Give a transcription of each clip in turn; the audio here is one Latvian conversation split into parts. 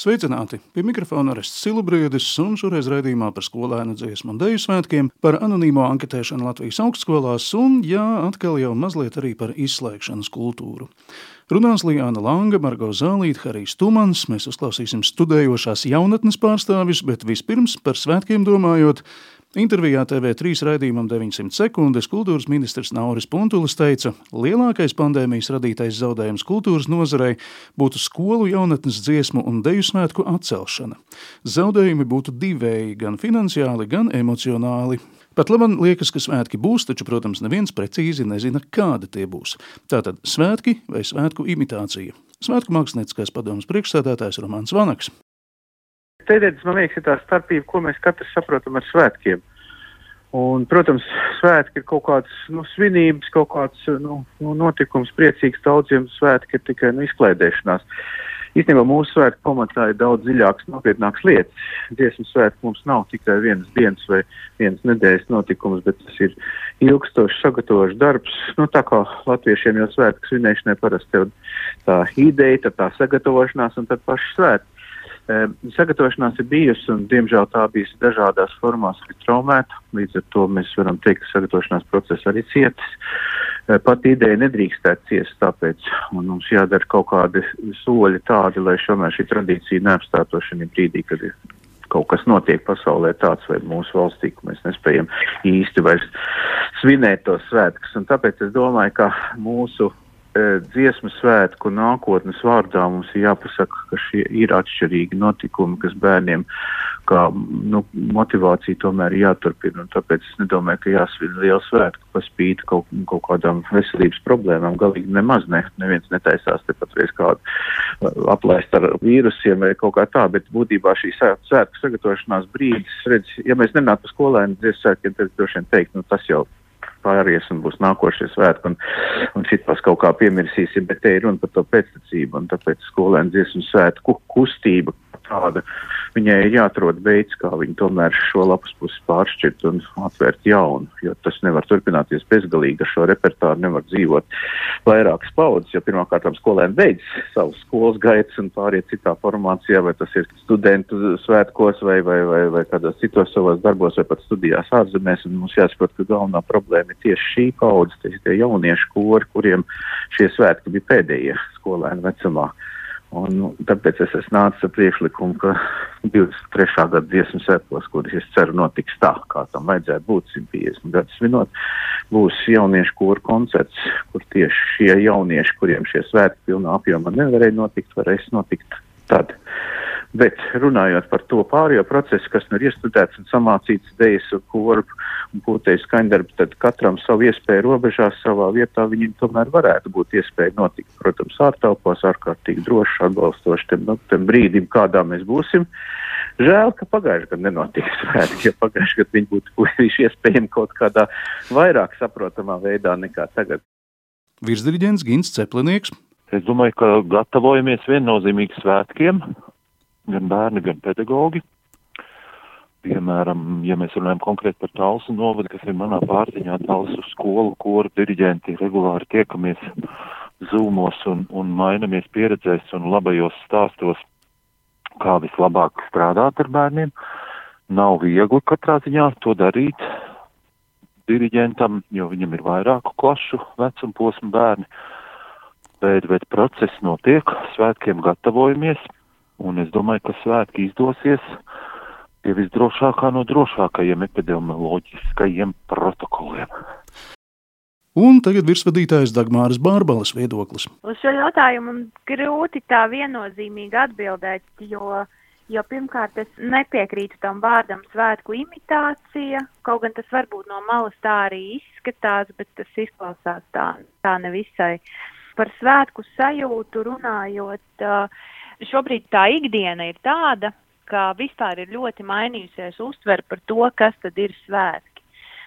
Sveicināti! Pie mikrofona ir Silubriedis un šoreiz raidījumā par skolēnu dziesmu un deju svētkiem, par anonīmo anketēšanu Latvijas augstskolās un, jā, atkal jau mazliet arī par izslēgšanas kultūru. Runās Lijāna Langa, Margo Zālīte, Harijs Tumans, mēs uzklausīsim studējošās jaunatnes pārstāvis, bet vispirms par svētkiem domājot, Intervijā TV3 raidījumam 900 sekundes kultūras ministrs Nauris Puntulis teica, lielākais pandēmijas radītais zaudējums kultūras nozarei būtu skolu jaunatnes dziesmu un deju svētku atcelšana. Zaudējumi būtu divēji, gan finansiāli, gan emocionāli. Pat labi liekas, ka svētki būs, taču, protams, neviens precīzi nezina, kādi tie būs. Tātad svētki vai svētku imitācija. Svētku mākslinieckais padomus priekšsēdētājs Romāns Vanaks tendences, man liekas, ir tā starpība, ko mēs katrs saprotam ar svētkiem. Un, protams, svētki ir kaut kāds nu, svinības, kaut kāds nu, nu, notikums, priecīgs daudziem svētki ir tikai nu, izklaidēšanās. Īstenībā mūsu svētku pamatā ir daudz dziļākas, nopietnākas lietas. Dziesmu svētki mums nav tikai vienas dienas vai vienas nedēļas notikums, bet tas ir ilgstošs sagatavošs darbs. Nu, tā kā latviešiem jau svētku svinēšanai parasti ir tā ideja, tad tā sagatavošanās un tad paši svētki. Sagatavošanās ir bijusi, un diemžēl tā bijusi dažādās formās, arī traumēta. Līdz ar to mēs varam teikt, ka sagatavošanās process arī cietis. Pat ideja nedrīkstētu ciest, tāpēc mums jādara kaut kādi soļi tādi, lai šomēr šī tradīcija neapstātos šajā brīdī, kad ir kaut kas notiek pasaulē tāds vai mūsu valstī, ka mēs nespējam īsti vairs svinēt tos svētkus. Un tāpēc es domāju, ka mūsu dziesmu svētku nākotnes vārdā mums ir jāpasaka, ka šie ir atšķirīgi notikumi, kas bērniem kā nu, motivācija tomēr ir jāturpina. Tāpēc es nedomāju, ka jāsvin liela svētku pa spīti kaut, kaut kādām veselības problēmām. Galīgi nemaz ne, neviens netaisās tepat reiz kādu aplaist ar vīrusiem vai kaut kā tā, bet būtībā šī svētku sagatavošanās brīdis, redz, ja mēs nenātu pa skolēnu dziesmu svētkiem, tad droši vien teikt, nu tas jau pāries un būs nākošie svētki, un, un šitos kaut kā piemirsīsim, bet te ir runa par to pēctecību, un tāpēc skolēnu dziesmu svētku kustība tāda, viņai ir jāatrod veids, kā viņi tomēr šo lapas pusi pāršķirt un atvērt jaunu, jo tas nevar turpināties bezgalīgi, ar šo repertāru nevar dzīvot vairākas paudzes, jo pirmkārt skolēni beidz savus skolas gaitas un pāriet citā formācijā, vai tas ir studentu svētkos vai, vai, vai, vai kādos citos savos darbos vai pat studijās ārzemēs, un mums jāsaprot, ka galvenā problēma ir tieši šī paudze, tie jauniešu kori, kuriem šie svētki bija pēdējie skolēnu vecumā. Un, nu, tāpēc es nācis ar priekšlikumu, ka 23. gada dziesmu sēklos, kuras es ceru notiks tā, kā tam vajadzētu būt 150 gadus svinot, būs jauniešu kūra koncerts, kur tieši šie jaunieši, kuriem šie svētki pilnā apjomā nevarēja notikt, varēs notikt tad. Bet runājot par to pārējo procesu, kas nu ir iestudēts un samācīts dejas un korpu un pūtēju skaņdarbu, tad katram savu iespēju robežās savā vietā viņam tomēr varētu būt iespēja notikt. Protams, ārtelpos ārkārtīgi droši, atbalstoši tam, nu, tam brīdim, kādā mēs būsim. Žēl, ka pagājušajā gadā nenotika svētki, jo pagājušajā gadā viņi būtu bijuši iespējami kaut kādā vairāk saprotamā veidā nekā tagad. Virsdirigents Gins Ceplinieks. Es domāju, ka gatavojamies viennozīmīgi svētkiem, gan bērni, gan pedagogi. Piemēram, ja mēs runājam konkrēti par Talsu novadu, kas ir manā pārziņā, Talsu skolu, koru diriģenti regulāri tiekamies zūmos un, un mainamies pieredzēs un labajos stāstos, kā vislabāk strādāt ar bērniem. Nav viegli katrā ziņā to darīt diriģentam, jo viņam ir vairāku klašu vecuma posmu bērni, bet, bet process notiek, svētkiem gatavojamies, un es domāju, ka svētki izdosies pie visdrošākā no drošākajiem epidemioloģiskajiem protokoliem. Un tagad virsvadītājs Dagmāras Bārbalas viedoklis. Uz šo jautājumu grūti tā viennozīmīgi atbildēt, jo, jo pirmkārt es nepiekrītu tam vārdam svētku imitācija, kaut gan tas varbūt no malas tā arī izskatās, bet tas izklausās tā, tā nevisai. Par svētku sajūtu runājot, šobrīd tā ikdiena ir tāda, ka vispār ir ļoti mainījusies uztver par to, kas tad ir svētki.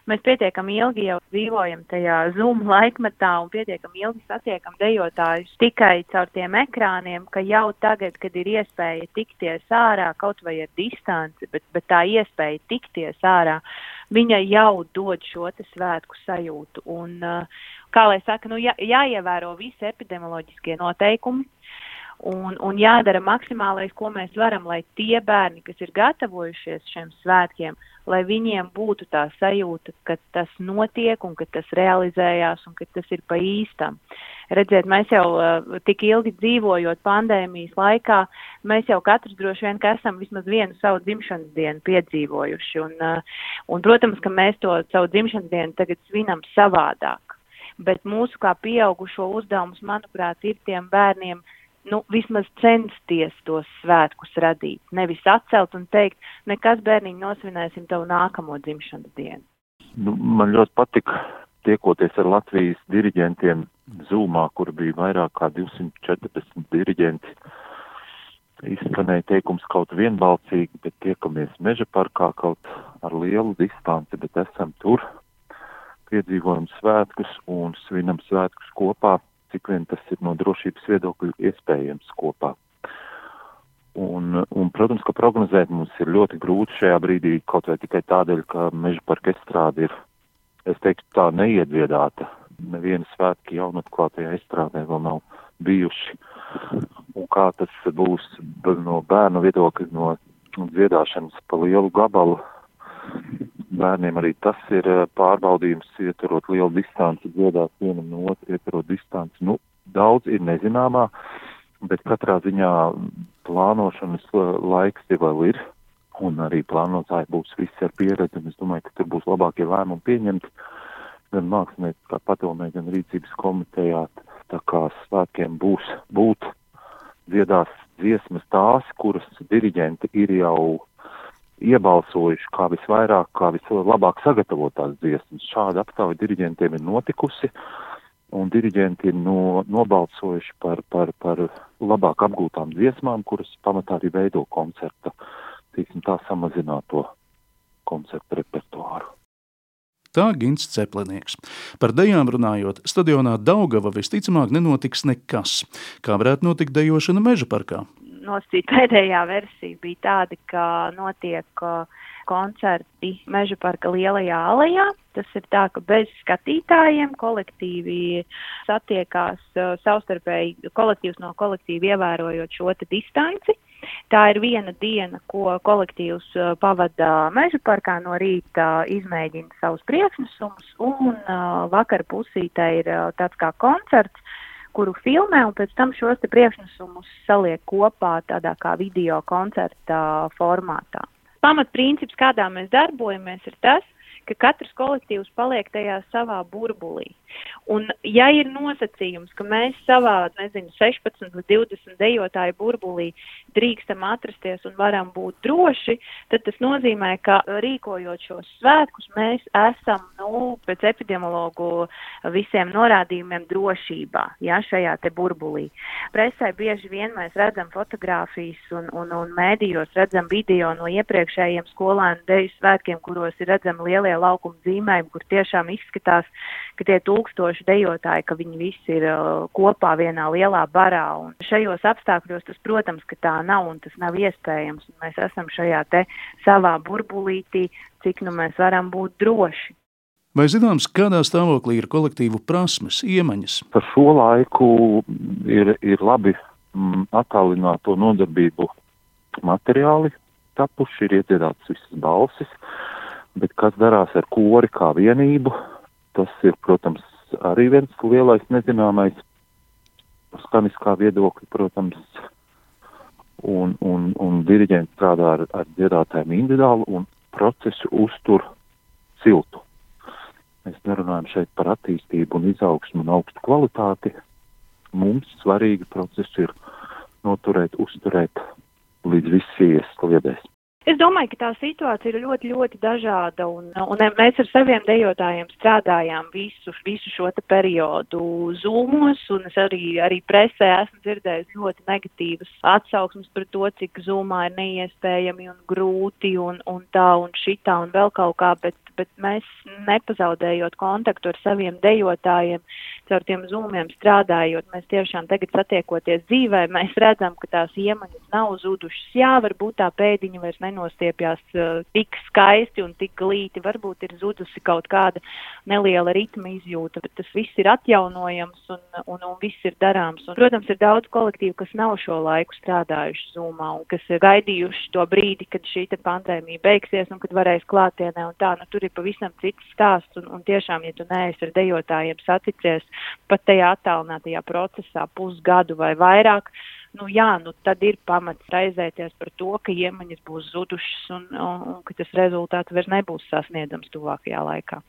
mēs pietiekami ilgi jau dzīvojam tajā Zoom laikmetā un pietiekami ilgi satiekam dejotājus tikai caur tiem ekrāniem, ka jau tagad, kad ir iespēja tikties ārā, kaut vai ar distanci, bet, bet tā iespēja tikties ārā, viņa jau dod šo svētku sajūtu. Un, uh, kā lai saka, nu, jā, jāievēro visi epidemioloģiskie noteikumi. Un, un jādara maksimālais, ko mēs varam, lai tie bērni, kas ir gatavojušies šiem svētkiem, lai viņiem būtu tā sajūta, ka tas notiek un ka tas realizējās un ka tas ir pa īstam. Redziet, mēs jau uh, tik ilgi dzīvojot pandēmijas laikā, mēs jau katrs droši vien, ka esam vismaz vienu savu dzimšanas dienu piedzīvojuši. Un, uh, un, protams, ka mēs to savu dzimšanas dienu tagad svinam savādāk. Bet mūsu kā pieaugušo uzdevums, manuprāt, ir tiem bērniem nu, vismaz censties tos svētkus radīt. Nevis atcelt un teikt, nekas bērniņi nosvinēsim tavu nākamo dzimšanas dienu. Nu, man ļoti patika tiekoties ar Latvijas diriģentiem Zūmā, kur bija vairāk kā 214 diriģenti. Izskanēja teikums kaut vienbalsīgi, bet tiekamies meža parkā kaut ar lielu distanci, bet esam tur, piedzīvojam svētkus un svinam svētkus kopā cik vien tas ir no drošības viedokļa iespējams kopā. Un, un, protams, ka prognozēt mums ir ļoti grūti šajā brīdī, kaut vai tikai tādēļ, ka meža parka estrāde ir, es teiktu, tā neiedziedāta. Neviena svētki jaunatklātajā estrādē vēl nav bijuši. Un kā tas būs no bērnu viedokļa, no dziedāšanas pa lielu gabalu, bērniem arī tas ir eh, pārbaudījums, ieturot lielu distanci, dziedāt vienam no otru, ieturot distanci. Nu, daudz ir nezināmā, bet katrā ziņā plānošanas eh, laiks jau vēl ir, un arī plānotāji būs visi ar pieredzi, un es domāju, ka tur būs labākie lēmumi pieņemti gan mākslinieciskā padomē, gan rīcības komitejā, tā kā svētkiem būs būt dziedās dziesmas tās, kuras diriģenti ir jau iebalsojuši kā visvairāk, kā vislabāk sagatavotās dziesmas. Šāda aptauja diriģentiem ir notikusi, un diriģenti ir no, nobalsojuši par, par, par labāk apgūtām dziesmām, kuras pamatā arī veido koncerta, tīksim tā samazināto koncertu repertuāru. Tā Gins Ceplinieks. Par dejām runājot, stadionā Daugava visticamāk nenotiks nekas. Kā varētu notikt dejošana meža parkā? Nosacīt pēdējā versija bija tāda, ka notiek koncerti Meža parka lielajā alejā. Tas ir tā, ka bez skatītājiem kolektīvi satiekās savstarpēji kolektīvs no kolektīva ievērojot šo distanci. Tā ir viena diena, ko kolektīvs pavada Meža parkā no rīta, izmēģina savus priekšnesumus, un vakar pusītē ir tāds kā koncerts, kuru filmē, un pēc tam šos priekšnesumus saliek kopā tādā kā video koncerta formātā. Pamatprincips, kādā mēs darbojamies, ir tas, ka katrs kolektīvs paliek tajā savā burbulī. Un, ja ir nosacījums, ka mēs savā, nezinu, 16 līdz 20 dejotāju burbulī drīkstam atrasties un varam būt droši, tad tas nozīmē, ka rīkojot šos svētkus, mēs esam, nu, pēc epidemiologu visiem norādījumiem drošībā, ja, šajā te burbulī. Presē bieži vien mēs redzam fotogrāfijas un, un, un mēdījos redzam video no iepriekšējiem skolēnu deju svētkiem, kuros ir redzami lielie laukuma zīmējumi, kur tiešām izskatās, ka tie tūkstoši dejotāji, ka viņi visi ir uh, kopā vienā lielā barā. Un šajos apstākļos tas, protams, ka tā nav un tas nav iespējams. Un mēs esam šajā te savā burbulītī, cik nu mēs varam būt droši. Vai zināms, kādā stāvoklī ir kolektīvu prasmes, iemaņas? Par šo laiku ir, ir labi mm, attālināto nodarbību materiāli tapuši, ir iedziedātas visas balsis, bet kas darās ar kori kā vienību, Tas ir, protams, arī viens lielais nezināmais skaniskā viedokļa, protams, un, un, un diriģents strādā ar, ar dziedātājiem individuāli un procesu uztur siltu. Mēs nerunājam šeit par attīstību un izaugsmu un augstu kvalitāti. Mums svarīgi procesu ir noturēt, uzturēt līdz viss ies sliedēs. Es domāju, ka tā situācija ir ļoti, ļoti dažāda, un, un mēs ar saviem dejotājiem strādājām visu, visu šo periodu zūmos, un es arī, arī presē esmu dzirdējis ļoti negatīvas atsauksmes par to, cik zūmā ir neiespējami un grūti un, un tā un šitā un vēl kaut kā, bet, bet mēs nepazaudējot kontaktu ar saviem dejotājiem, caur tiem zūmiem strādājot, mēs tiešām tagad satiekoties dzīvē, mēs redzam, ka tās iemaņas nav zudušas. Jā, varbūt tā pēdiņa vairs nenostiepjās uh, tik skaisti un tik glīti, varbūt ir zudusi kaut kāda neliela ritma izjūta, bet tas viss ir atjaunojams un, un, un viss ir darāms. Un, protams, ir daudz kolektīvu, kas nav šo laiku strādājuši zūmā un kas ir gaidījuši to brīdi, kad šī pandēmija beigsies un kad varēs klātienē un tā, nu tur ir pavisam cits stāsts un, un tiešām, ja tu neesi ar dejotājiem saticies pat tajā attālinātajā procesā pusgadu vai vairāk, nu jā, nu tad ir pamats raizēties par to, ka iemaņas būs zudušas un, un, un ka tas rezultāts vairs nebūs sasniedzams tuvākajā laikā.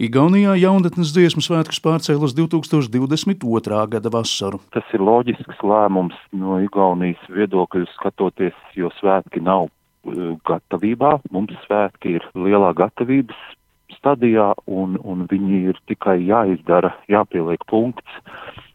Igaunijā jaunatnes dziesmu svētkus pārcēla uz 2022. gada vasaru. Tas ir loģisks lēmums no Igaunijas viedokļa skatoties, jo svētki nav gatavībā. Mums svētki ir lielā gatavības stadijā, un, un viņi ir tikai jāizdara, jāpieliek punkts,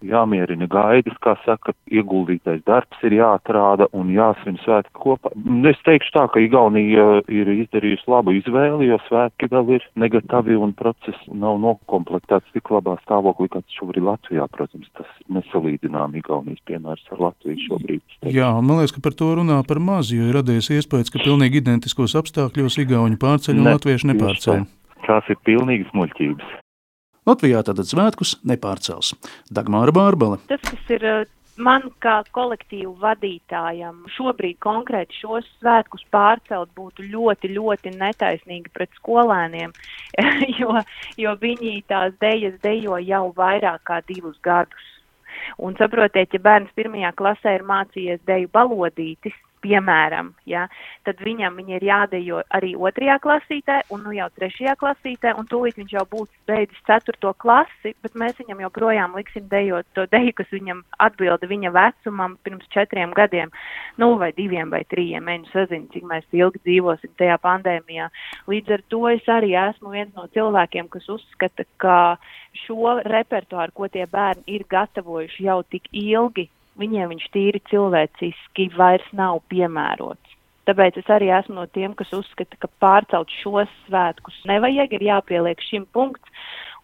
jāmierina gaidas, kā saka, ieguldītais darbs ir jāatrāda un jāsvin svētki kopā. Es teikšu tā, ka Igaunija ir izdarījusi labu izvēli, jo svētki vēl ir negatavi un process nav nokomplektēts tik labā stāvoklī, kāds šobrīd Latvijā. Protams, tas nesalīdzinām Igaunijas piemērs ar Latviju šobrīd. Jā, man liekas, ka par to runā par maz, jo ir radies iespējas, ka pilnīgi identiskos apstākļos Igauni pārceļ un ne, latvieši nepārceļ. Tās ir pilnīgas muļķības. Latvijā tātad svētkus nepārcels. Dagmāra Bārbale. Tas, kas ir eh, man kā kolektīvu vadītājam šobrīd konkrēti šos svētkus pārcelt būtu ļoti, ļoti netaisnīgi pret skolēniem, jo, jo viņi tās dejas dejo jau vairāk kā divus gadus. Un saprotiet, ja bērns pirmajā klasē ir mācījies deju balodītis, piemēram, ja, tad viņam viņa ir jādejo arī otrajā klasītē un nu jau trešajā klasītē, un tūlīt viņš jau būs beidzis ceturto klasi, bet mēs viņam joprojām liksim dejot to deju, kas viņam atbilda viņa vecumam pirms četriem gadiem, nu vai diviem vai trījiem, mēģinu sazinu, cik mēs ilgi dzīvosim tajā pandēmijā. Līdz ar to es arī esmu viens no cilvēkiem, kas uzskata, ka šo repertuāru, ko tie bērni ir gatavojuši jau tik ilgi, viņiem viņš tīri cilvēciski vairs nav piemērots. Tāpēc es arī esmu no tiem, kas uzskata, ka pārcelt šos svētkus nevajag, ir jāpieliek šim punkts,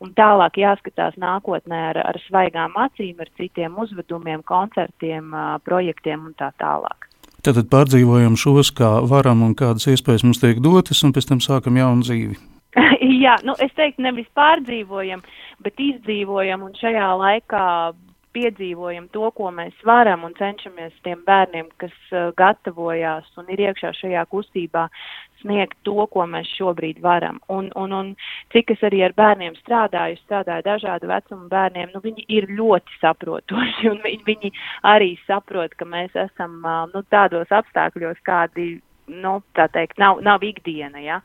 un tālāk jāskatās nākotnē ar, ar svaigām acīm, ar citiem uzvedumiem, koncertiem, projektiem un tā tālāk. Tātad pārdzīvojam šos, kā varam un kādas iespējas mums tiek dotas, un pēc tam sākam jaunu dzīvi. Jā, nu es teiktu, nevis pārdzīvojam, bet izdzīvojam, un šajā laikā piedzīvojam to, ko mēs varam un cenšamies tiem bērniem, kas uh, gatavojās un ir iekšā šajā kustībā, sniegt to, ko mēs šobrīd varam. Un, un, un cik es arī ar bērniem strādāju, strādāju dažādu vecumu bērniem, nu, viņi ir ļoti saprotoši un viņi, viņi arī saprot, ka mēs esam uh, nu, tādos apstākļos, kādi, nu, tā teikt, nav, nav ikdiena. Ja?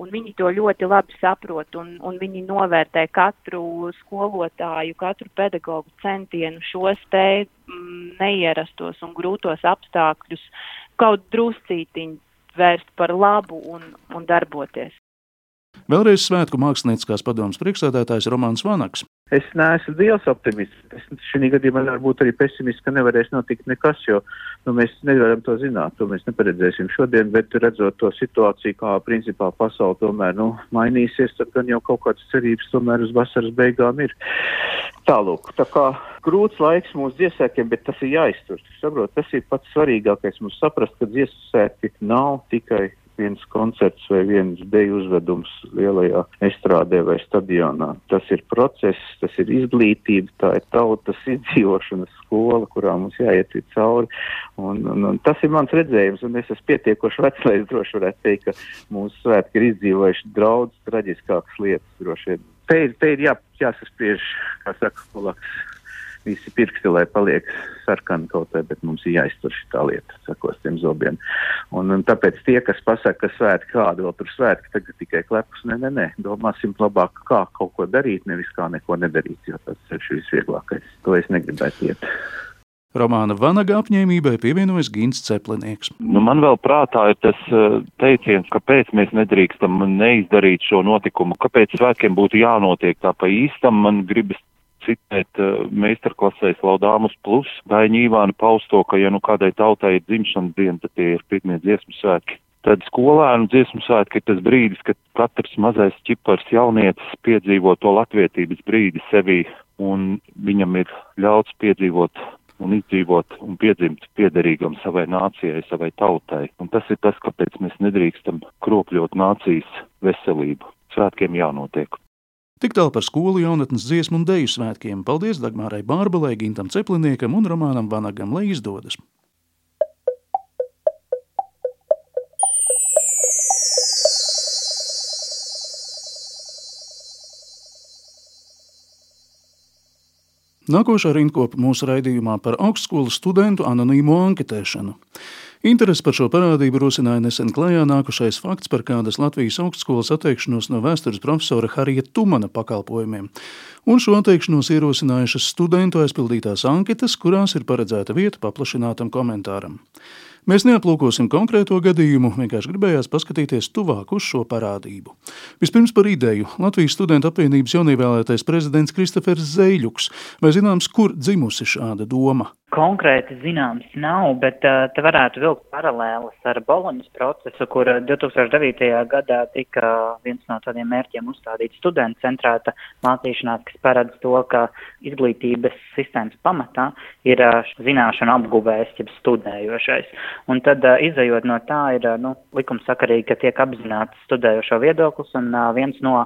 Un viņi to ļoti labi saprot, un, un viņi novērtē katru skolotāju, katru pedagogu centienu šos te mm, neierastos un grūtos apstākļus kaut druscītiņi vērst par labu un, un darboties. Vēlreiz svētku mākslinieckās padomas priekšsēdētājs Romāns Vanaks. Es neesmu liels optimists. Es šī gadījumā varu būt arī pesimists, ka nevarēs notikt nekas, jo nu, mēs nevaram to zināt, to mēs neparedzēsim šodien, bet redzot to situāciju, kā principā pasauli tomēr nu, mainīsies, tad gan jau kaut kādas cerības tomēr uz vasaras beigām ir. Tālūk, tā kā grūts laiks mūsu dziesēkiem, bet tas ir jāiztur. Saprot, tas ir pats svarīgākais mums saprast, ka dziesēki nav tikai viens koncerts vai viens deju uzvedums lielajā estrādē vai stadionā. Tas ir process, tas ir izglītība, tā ir tautas izdzīvošanas skola, kurā mums jāiet cauri. Un, un, un tas ir mans redzējums, un es esmu pietiekoši vecs, lai es droši varētu teikt, ka mūsu svētki ir izdzīvojuši daudz traģiskākas lietas droši vien. Te ir, te ir jā, jāsaspriež, kā saka Polaks visi pirksti, lai paliek sarkani kaut kā, bet mums ir jāiztur šī lieta, sakos tiem zobiem. Un, un tāpēc tie, kas pasaka, ka svētki kādu vēl tur svētki, tagad tikai klepus, nē, nē, nē, domāsim labāk, kā kaut ko darīt, nevis kā neko nedarīt, jo tas ir šis vieglākais. To es negribētu iet. Romāna Vanaga apņēmībai pievienojas Gins Ceplinieks. Nu, man vēl prātā ir tas uh, teiciens, kāpēc mēs nedrīkstam neizdarīt šo notikumu, kāpēc svētkiem būtu jānotiek tā pa īstam. Man gribas citēt uh, meistarklasēs Laudāmus plus Daņu Īvānu pausto, ka ja nu kādai tautai ir dzimšanas diena, tad tie ir pirmie dziesmu svētki. Tad skolēnu dziesmu svētki ir tas brīdis, kad katrs mazais ķipars jaunietis piedzīvo to latvietības brīdi sevī, un viņam ir ļauts piedzīvot un izdzīvot un piedzimt piederīgam savai nācijai, savai tautai. Un tas ir tas, kāpēc mēs nedrīkstam kropļot nācijas veselību. Svētkiem jānotiek. Tik tālu par skolu jaunatnes dziesmu un deju svētkiem. Paldies Dagmārai Bārbelē, Gintam Cepliniekam un Romānam Vanagam, lai izdodas! Nākošā rindkopa mūsu raidījumā par augstskolas studentu anonīmo anketēšanu. Interesi par šo parādību rosināja nesen klajā nākušais fakts par kādas Latvijas augstskolas atteikšanos no vēstures profesora Harija Tumana pakalpojumiem. Un šo atteikšanos ierosinājušas studentu aizpildītās anketas, kurās ir paredzēta vieta paplašinātam komentāram. Mēs neaplūkosim konkrēto gadījumu, vienkārši gribējās paskatīties tuvāk uz šo parādību. Vispirms par ideju. Latvijas studentu apvienības jaunievēlētais prezidents Kristofers Zeiļuks. Vai zināms, kur dzimusi šāda doma? Konkrēti zināms nav, bet uh, te varētu vilkt paralēlas ar Boloņas procesu, kur 2009. gadā tika viens no tādiem mērķiem uzstādīts studentu centrēta mācīšanās, kas paredz to, ka izglītības sistēmas pamatā ir uh, zināšanu apguvējs, jeb studējošais. Un tad, uh, izējot no tā, ir uh, nu, likumsakarīgi, ka tiek apzināts studējošo viedoklis, un uh, viens no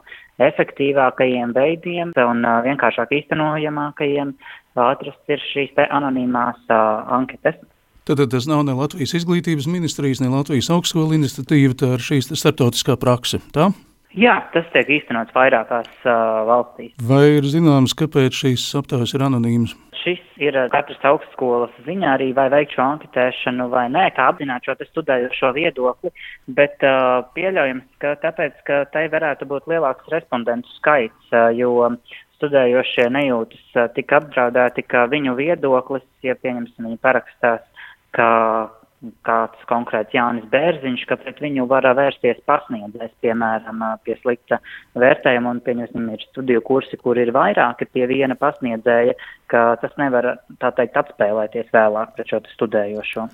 efektīvākajiem veidiem un uh, vienkāršāk īstenojamākajiem atrasts ir šīs anonīmās uh, anketas. Tātad tas nav ne Latvijas izglītības ministrijas, ne Latvijas augstskola iniciatīva, tā ir šīs starptautiskā prakse, tā? Jā, tas tiek īstenots vairākās uh, valstīs. Vai ir zināms, kāpēc šīs aptaujas ir anonīmas? Šis ir katras augstskolas ziņā arī vai veikt šo anketēšanu vai nē, kā apzināt šo studējošo viedokli, bet uh, pieļaujams, ka tāpēc, ka tai varētu būt lielāks respondentu skaits, uh, jo studējošie nejūtas tik apdraudēti, ka viņu viedoklis, ja pieņemsim, viņi parakstās, ka kāds konkrēts Jānis Bērziņš, ka pret viņu var vērsties pasniedzējs, piemēram, pie slikta vērtējuma, un, pieņemsim, ir studiju kursi, kur ir vairāki pie viena pasniedzēja, ka tas nevar, tā teikt, atspēlēties vēlāk pret šo studējošo.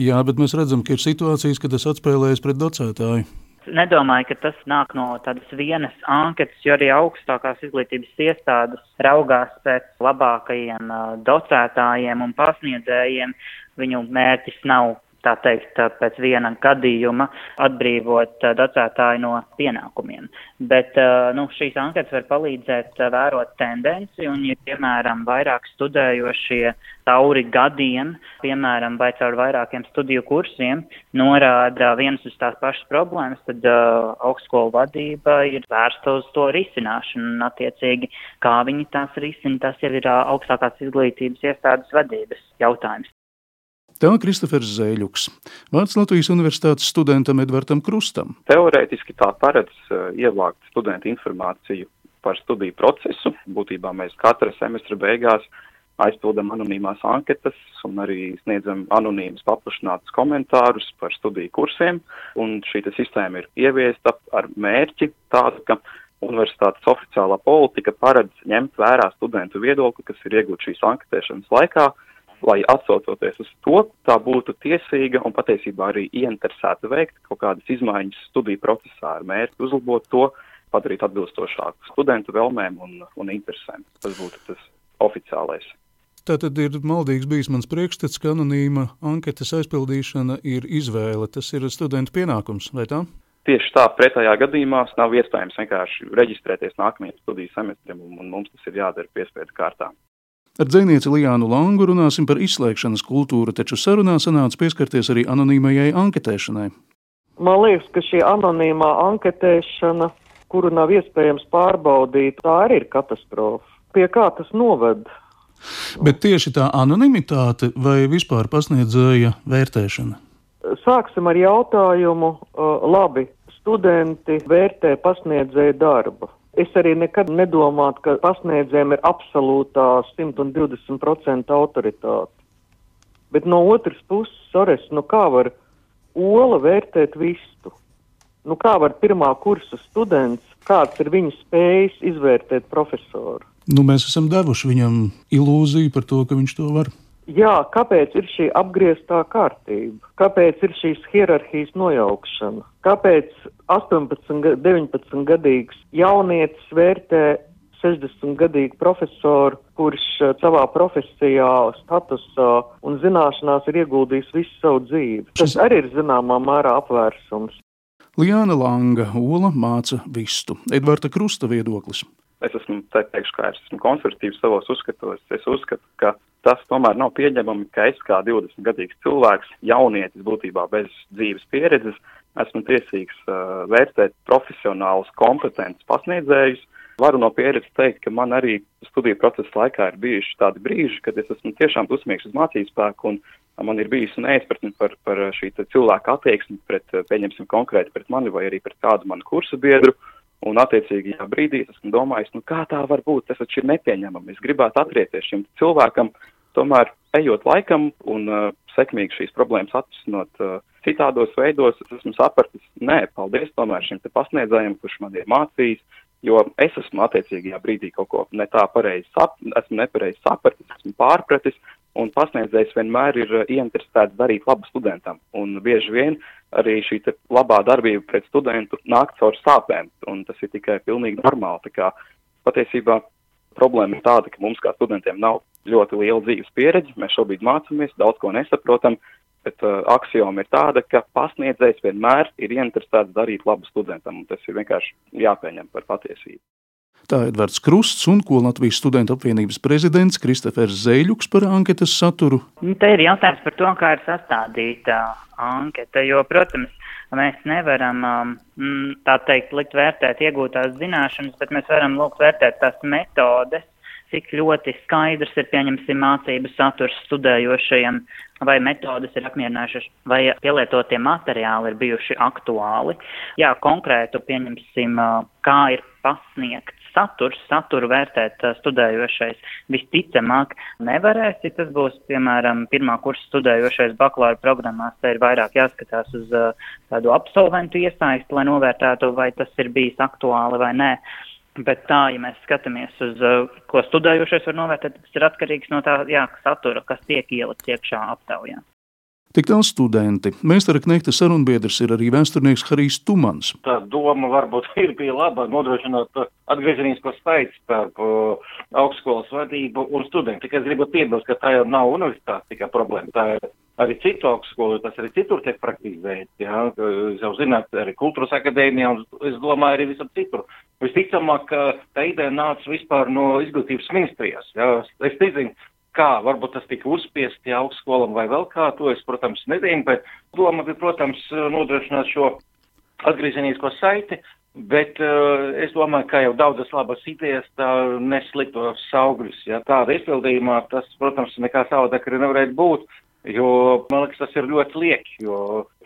Jā, bet mēs redzam, ka ir situācijas, kad tas atspēlējas pret docētāju. Nedomāju, ka tas nāk no tādas vienas anketas, jo arī augstākās izglītības iestādes raugās pēc labākajiem uh, docētājiem un pasniedzējiem. Viņu mērķis nav tā teikt, pēc viena gadījuma atbrīvot docētāju no pienākumiem. Bet nu, šīs anketas var palīdzēt vērot tendenci, un, ja, piemēram, vairāk studējošie cauri gadiem, piemēram, vai caur vairākiem studiju kursiem, norāda vienas uz tās pašas problēmas, tad uh, augstskolu vadība ir vērsta uz to risināšanu, un, attiecīgi, kā viņi tās risina, tas jau ir uh, augstākās izglītības iestādes vadības jautājums. Tā Kristofers Zēļuks. Vārds Latvijas Universitātes studentam Edvardam Krustam. Teorētiski tā paredz uh, ievākt studentu informāciju par studiju procesu. Būtībā mēs katra semestra beigās aizpildām anonīmās anketas un arī sniedzam anonīmus paplašinātus komentārus par studiju kursiem. Un šī sistēma ir ieviesta ar mērķi tādu, ka universitātes oficiālā politika paredz ņemt vērā studentu viedokli, kas ir iegūts šīs anketēšanas laikā lai atsaucoties uz to, tā būtu tiesīga un patiesībā arī ieinteresēta veikt kaut kādas izmaiņas studiju procesā ar mērķi uzlabot to, padarīt atbilstošāku studentu vēlmēm un, un interesēm. Tas būtu tas oficiālais. Tā tad ir maldīgs bijis mans priekšstats, ka anonīma anketas aizpildīšana ir izvēle. Tas ir studentu pienākums, vai tā? Tieši tā, pretējā gadījumā nav iespējams vienkārši reģistrēties nākamajam studiju semestrim, un, un mums tas ir jādara piespiedu kārtā. Ar dzinieci Lijānu Langu runāsim par izslēgšanas kultūru, taču sarunā sanāca pieskarties arī anonīmajai anketēšanai. Man liekas, ka šī anonīmā anketēšana, kuru nav iespējams pārbaudīt, tā arī ir katastrofa. Pie kā tas noved? Bet tieši tā anonimitāte vai vispār pasniedzēja vērtēšana? Sāksim ar jautājumu, labi, studenti vērtē pasniedzēju darbu. Es arī nekad nedomātu, ka pasniedzējiem ir absolūtā 120% autoritāte. Bet no otras puses, Sores, nu kā var ola vērtēt vistu? Nu kā var pirmā kursa students, kāds ir viņa spējas izvērtēt profesoru? Nu, mēs esam devuši viņam ilūziju par to, ka viņš to var. Jā, kāpēc ir šī apgrieztā kārtība? Kāpēc ir šīs hierarhijas nojaukšana? Kāpēc 18, 19 gadīgs jaunietis vērtē 60-gadīgu profesoru, kurš savā profesijā, statusā un zināšanās ir ieguldījis visu savu dzīvi. Tas arī ir zināmā mērā apvērsums. Liāna Langa, Ola māca vistu. Edvarda Krusta viedoklis. Es esmu teikšu, ka es esmu konservatīvs savos uzskatos. Es uzskatu, ka tas tomēr nav pieņemami, ka es kā 20 gadīgs cilvēks, jaunietis būtībā bez dzīves pieredzes, esmu tiesīgs uh, vērtēt profesionālus, kompetentus pasniedzējus, Varu no pieredzes teikt, ka man arī studiju procesa laikā ir bijuši tādi brīži, kad es esmu tiešām dusmīgs uz mācību spēku un man ir bijusi neizpratne par, par šī cilvēka attieksmi pret, pieņemsim, konkrēti pret mani vai arī pret kādu manu kursu biedru. Un, attiecīgajā brīdī es esmu domājis, nu kā tā var būt, tas taču ir nepieņemami. Es gribētu atrieties šim cilvēkam, tomēr ejot laikam un uh, sekmīgi šīs problēmas atrisinot uh, citādos veidos, es esmu sapratis, nē, paldies tomēr šim te pasniedzējiem, kurš man ir mācījis, jo es esmu attiecīgajā brīdī kaut ko ne tā pareizi sap, esmu nepareizi sapratis, esmu pārpratis, un pasniedzējs vienmēr ir uh, ieinteresēts darīt labu studentam, un bieži vien arī šī labā darbība pret studentu nāk caur sāpēm, un tas ir tikai pilnīgi normāli. Tā kā patiesībā problēma ir tāda, ka mums kā studentiem nav ļoti liela dzīves pieredze, mēs šobrīd mācāmies, daudz ko nesaprotam, Bet uh, axioma ir tāda, ka pasniedzējs vienmēr ir ieinteresēts darīt labu studentam, un tas ir vienkārši jāpieņem par patiesību. Tā ir Edvards Krusts un ko Latvijas studentu apvienības prezidents Kristofers Zēļuks par anketas saturu. Nu, te ir jautājums par to, kā ir sastādīta anketa, jo, protams, mēs nevaram, um, tā teikt, likt vērtēt iegūtās zināšanas, bet mēs varam lūgt vērtēt tās metodes, cik ļoti skaidrs ir, pieņemsim, mācību saturs studējošajiem, vai metodas ir apmierinājušas, vai pielietotie materiāli ir bijuši aktuāli. Jā, konkrētu, pieņemsim, kā ir pasniegts saturs, saturu vērtēt studējošais visticamāk nevarēs, ja tas būs, piemēram, pirmā kursa studējošais bakalaura programmās, te ir vairāk jāskatās uz tādu absolventu iesaisti, lai novērtētu, vai tas ir bijis aktuāli vai nē. Bet tā, ja mēs skatāmies uz, ko studējošais var novērtēt, tas ir atkarīgs no tā jā, satura, kas tiek ielikts iekšā aptaujā. Tik tālu studenti. Mēstara Knekta sarunbiedrs ir arī vēsturnieks Harijs Tumans. Tā doma varbūt ir bija laba nodrošināt atgriezenisko saiti starp uh, augstskolas vadību un studentu. Tikai es gribu piebilst, ka tā jau nav universitāte tikai problēma. Tā ir arī citu augstskolu, tas arī citur tiek praktizēts, jā, jau zināt, arī kultūras akadēmijā, un es domāju arī visam citur. Visticamāk, tā ideja nāca vispār no izglītības ministrijas, jā, es nezinu, kā, varbūt tas tika uzspiesti augstskolam vai vēl kā, to es, protams, nezinu, bet doma bija, protams, nodrošināt šo atgriezenisko saiti, Bet uh, es domāju, ka jau daudzas labas idejas tā nesliktos augļus. Ja tāda izpildījumā tas, protams, nekā savādāk arī nevarētu būt. Jo, man liekas, tas ir ļoti lieki, jo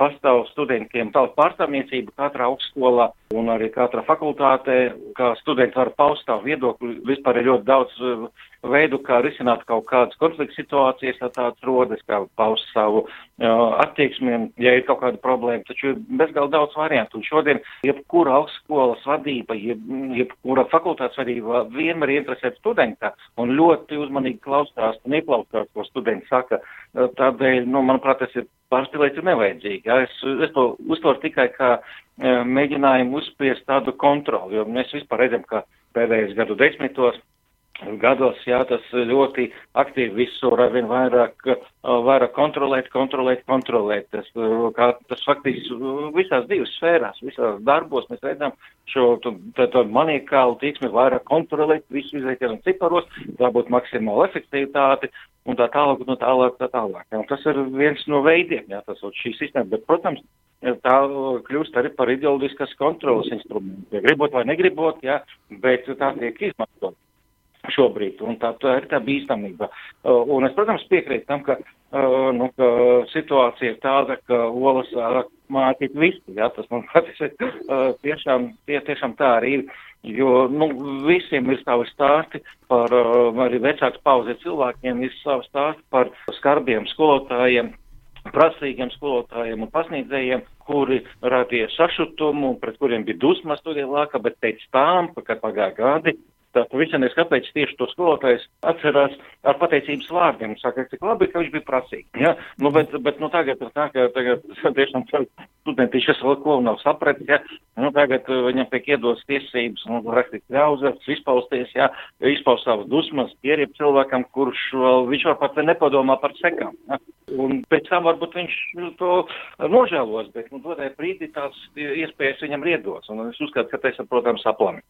pastāv studentiem tāda pārstāvniecība katrā augstskolā un arī katrā fakultātē, kā studenti var paust savu viedokli. Vispār ir ļoti daudz veidu, kā risināt kaut kādas konflikta situācijas, ja tāds rodas, kā paust savu uh, attieksmi, ja ir kaut kāda problēma. Taču ir bezgal daudz variantu. Un šodien jebkura augstskolas vadība, jeb, jebkura fakultātes vadība vienmēr interesē studentā un ļoti uzmanīgi klausās un ieklausās, ko studenti saka. Tādēļ, nu, manuprāt, tas ir pārspīlēts un nevajadzīgi. Ja? Es, es to uztveru tikai kā e, mēģinājumu uzspiest tādu kontroli, jo mēs vispār redzam, ka pēdējos gadu desmitos gados, jā, tas ļoti aktīvi visur arvien vairāk, vairāk kontrolēt, kontrolēt, kontrolēt. Tas, kā, tas faktiski visās divas sfērās, visās darbos mēs redzam šo tādu maniekālu tīksmi vairāk kontrolēt, visu un ciparos, dabūt maksimālu efektivitāti un tā tālāk, un tā tālāk, tā tālāk. Jā, tas ir viens no veidiem, jā, tas ir šī sistēma, bet, protams, tā kļūst arī par ideoloģiskas kontrolas instrumentu. Gribot vai negribot, jā, bet tā tiek izmantot šobrīd, un tā, tā ir tā bīstamība. Uh, un es, protams, piekrītu tam, ka, uh, nu, ka situācija ir tāda, ka olas sāk mācīt visi, jā, tas man uh, tiešām, tie, tiešām tā arī ir. Jo, nu, visiem ir savi stāsti par, uh, arī vecāks pauzē cilvēkiem ir savi stāsti par skarbiem skolotājiem, prasīgiem skolotājiem un pasniedzējiem, kuri radīja sašutumu, pret kuriem bija dusmas studiju laikā, bet pēc tam, kad pagāja gadi, Tā pavisam nes, kāpēc tieši to skolotājs atcerās ar pateicības vārdiem. Saka, cik labi, ka viņš bija prasīgs. Ja? Nu, bet, bet nu, tagad tā, ka tagad tiešām studenti šis vēl ko nav sapratis. Ja? Nu, tagad uh, viņam tiek iedots tiesības, nu, rakstīt ļauzats, izpausties, ja? izpaust savas dusmas, pierīb cilvēkam, kurš vēl, viņš var pat nepadomā par sekām. Ja? Un pēc tam varbūt viņš nu, to nožēlos, bet nu, dodai brīdī tās iespējas viņam ir iedots. Un es uzskatu, ka tas ir, protams, aplami.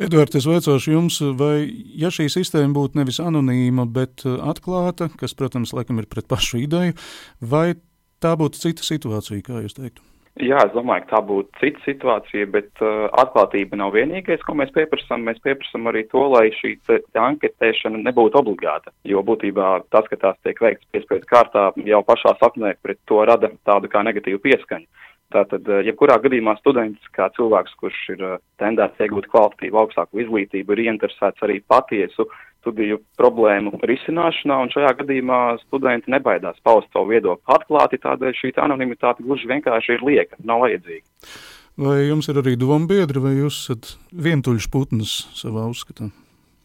Edvards, es vaicošu jums, vai ja šī sistēma būtu nevis anonīma, bet uh, atklāta, kas, protams, laikam ir pret pašu ideju, vai tā būtu cita situācija, kā jūs teiktu? Jā, es domāju, ka tā būtu cita situācija, bet uh, atklātība nav vienīgais, ko mēs pieprasām. Mēs pieprasām arī to, lai šī anketēšana nebūtu obligāta, jo būtībā tas, ka tās tiek veikts piespiedu kārtā, jau pašā saknē pret to rada tādu kā negatīvu pieskaņu. Tātad, eh, jebkurā gadījumā students, kā cilvēks, kurš ir eh, tendēts iegūt kvalitatīvu augstāku izglītību, ir ieinteresēts arī patiesu studiju problēmu risināšanā, un šajā gadījumā studenti nebaidās paust savu viedokli atklāti, tādēļ šī anonimitāte gluži vienkārši ir lieka, nav vajadzīga. Vai jums ir arī dombiedri, vai jūs esat vientuļš putns savā uzskatā?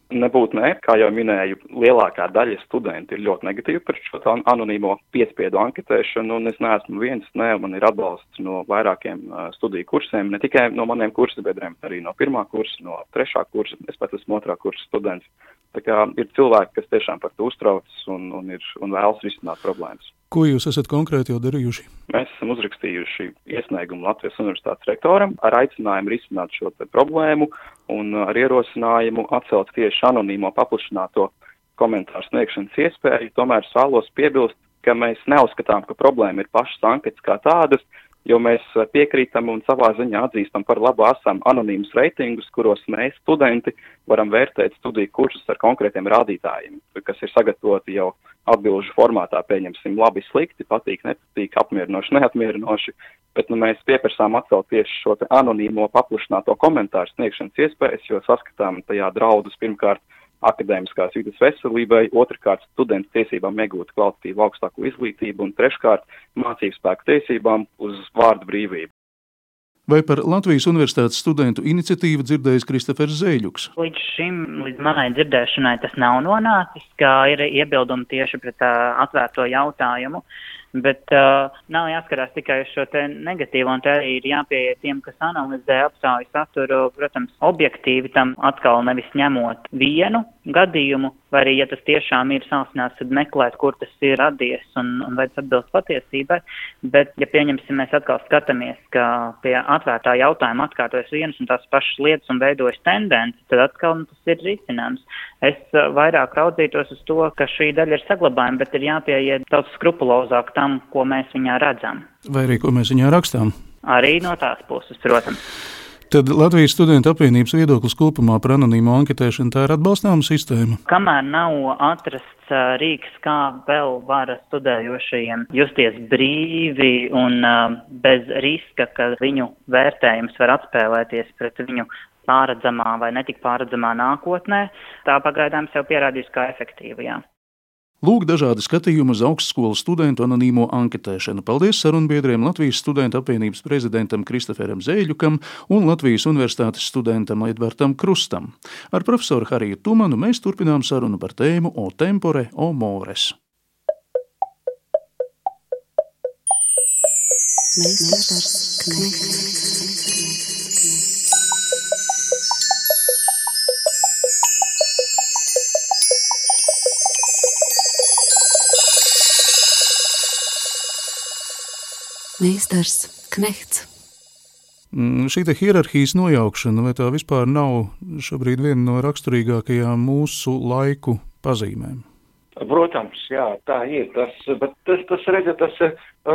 Nebūtu nē, kā jau minēju, lielākā daļa studenti ir ļoti negatīvi par šo anonīmo piespiedu anketēšanu, un es neesmu viens, nē, man ir atbalsts no vairākiem studiju kursiem, ne tikai no maniem kursabiedriem, arī no pirmā kursa, no trešā kursa, es pat esmu otrā kursa students. Tā kā ir cilvēki, kas tiešām par to uztraucas un, un, ir, un vēlas risināt problēmas. Ko jūs esat konkrēti jau darījuši? Mēs esam uzrakstījuši iesniegumu Latvijas Universitātes rektoram ar aicinājumu risināt šo problēmu un ar ierosinājumu atcelt tieši anonīmo paplašināto komentāru sniegšanas iespēju. Tomēr es vēlos piebilst, ka mēs neuzskatām, ka problēma ir pašas anketas kā tādas, jo mēs piekrītam un savā ziņā atzīstam par labu esam anonīmus reitingus, kuros mēs, studenti, varam vērtēt studiju kursus ar konkrētiem rādītājiem, kas ir sagatavoti jau atbilžu formātā, pieņemsim, labi, slikti, patīk, nepatīk, apmierinoši, neapmierinoši, bet nu, mēs pieprasām atcelt tieši šo anonīmo paplašināto komentāru sniegšanas iespējas, jo saskatām tajā draudus pirmkārt akadēmiskās vidas veselībai, otrkārt studentu tiesībām iegūt kvalitatīvu augstāku izglītību un treškārt mācību spēku tiesībām uz vārdu brīvību. Vai par Latvijas Universitātes studentu iniciatīvu dzirdējis Kristofers Zēļuks? Līdz šim, līdz manai dzirdēšanai, tas nav nonācis, kā ir iebildumi tieši pret uh, atvērto jautājumu. Bet uh, nav jāskarās tikai uz šo negatīvo, un te arī ir jāpieiet tiem, kas analizē apstāju saturu, protams, objektīvi tam atkal nevis ņemot vienu gadījumu, vai arī, ja tas tiešām ir sāsnās, tad meklēt, kur tas ir radies un, un vai tas atbilst patiesībai. Bet, ja pieņemsim, mēs atkal skatāmies, ka pie atvērtā jautājuma atkārtojas vienas un tās pašas lietas un veidojas tendences, tad atkal nu, tas ir risinājums. Es uh, vairāk raudzītos uz to, ka šī daļa ir saglabājama, bet ir jāpieiet daudz skrupulozāk tam, ko mēs viņā redzam. Vai arī ko mēs viņā rakstām? Arī no tās puses, protams. Tad Latvijas studentu apvienības viedoklis kopumā par anonīmo anketēšanu tā ir atbalstāma sistēma. Kamēr nav atrasts rīks, kā vēl var studējošajiem justies brīvi un bez riska, ka viņu vērtējums var atspēlēties pret viņu pārredzamā vai netik pārredzamā nākotnē, tā pagaidām sev pierādījusi kā efektīvajā. Lūk, dažādi skatījumi uz augstskolas studentu anonīmo anketēšanu. Paldies sarunbiedriem Latvijas studentu apvienības prezidentam Kristoferam Zēļukam un Latvijas universitātes studentam Edvartam Krustam. Ar profesoru Hariju Tumanu mēs turpinām sarunu par tēmu O tempore, o mores. Meistars Knechts. Meistars, knehts. Mm, šī hierarhijas nojaukšana, vai tā vispār nav šobrīd viena no raksturīgākajām mūsu laiku pazīmēm? Protams, jā, tā ir. Tas, bet tas, tas redzat, tas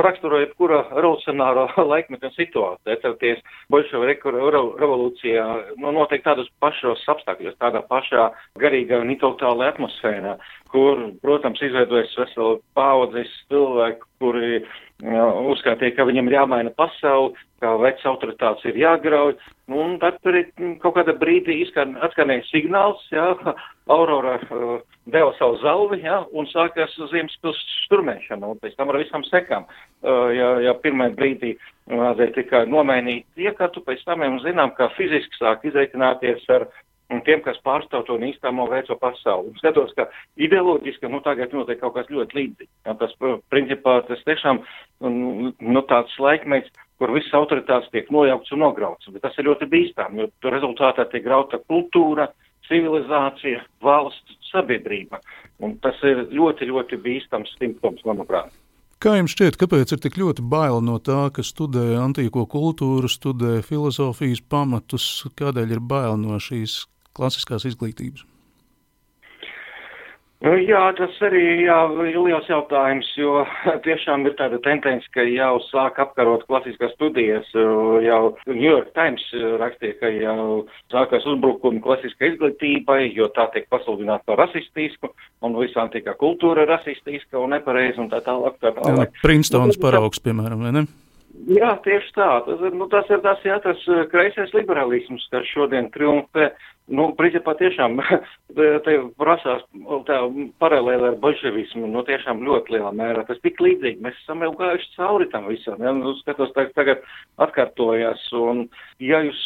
raksturo jebkura revolucionāro laikmeta situāciju. Atcerieties, Bolševiku revolūcijā nu, noteikti tādos pašos apstākļos, tādā pašā garīgā un intelektuālā atmosfērā, kur, protams, izveidojas vesela paudzes cilvēku, kuri uzskatīja, ka viņam ir jāmaina pasauli, ka vecs autoritātes ir jāgrauj, nu, un tad tur ir kaut kādā brīdī izskan, atskanēja signāls, jā, Aurora uh, deva savu zalvi, jā, un sākās Ziemaspils šturmēšana, un pēc tam ar visam sekām. Uh, ja, ja pirmā brīdī vajadzēja tikai nomainīt iekatu, pēc tam mēs zinām, ka fiziski sāk izreikināties ar un tiem, kas pārstāv to īstamo veco pasauli. Un skatos, ka ideoloģiski, nu, tagad notiek kaut kas ļoti līdzīgs. Tas, principā, tas tiešām, nu, tāds laikmets, kur visas autoritātes tiek nojaukts un nograuts, bet tas ir ļoti bīstami, jo rezultātā tiek grauta kultūra, civilizācija, valsts, sabiedrība. Un tas ir ļoti, ļoti bīstams simptoms, manuprāt. Kā jums šķiet, kāpēc ir tik ļoti bail no tā, ka studē antīko kultūru, studē filozofijas pamatus, kādēļ ir bail no šīs klasiskās izglītības? Nu, jā, tas arī jā, ir liels jautājums, jo tiešām ir tāda tendence, ka jau sāk apkarot klasiskās studijas. Jau New York Times rakstīja, ka jau sākās uzbrukumi klasiskai izglītībai, jo tā tiek pasludināta par rasistisku, un visām tiek kultūra rasistiska un nepareiza un tā tālāk. Tā tālāk. Jā, Princetons paraugs, piemēram, vai ne? Jā, tieši tā. Tas ir, nu, tas ir tas, jā, tas kreisais liberālisms, kas šodien triumfē. Nu, principā tiešām te prasās tā paralēli ar bolševismu, nu, tiešām ļoti lielā mērā. Tas tik līdzīgi, mēs esam jau gājuši cauri tam visam, ja, nu, skatos, tagad, tagad atkārtojas, un ja jūs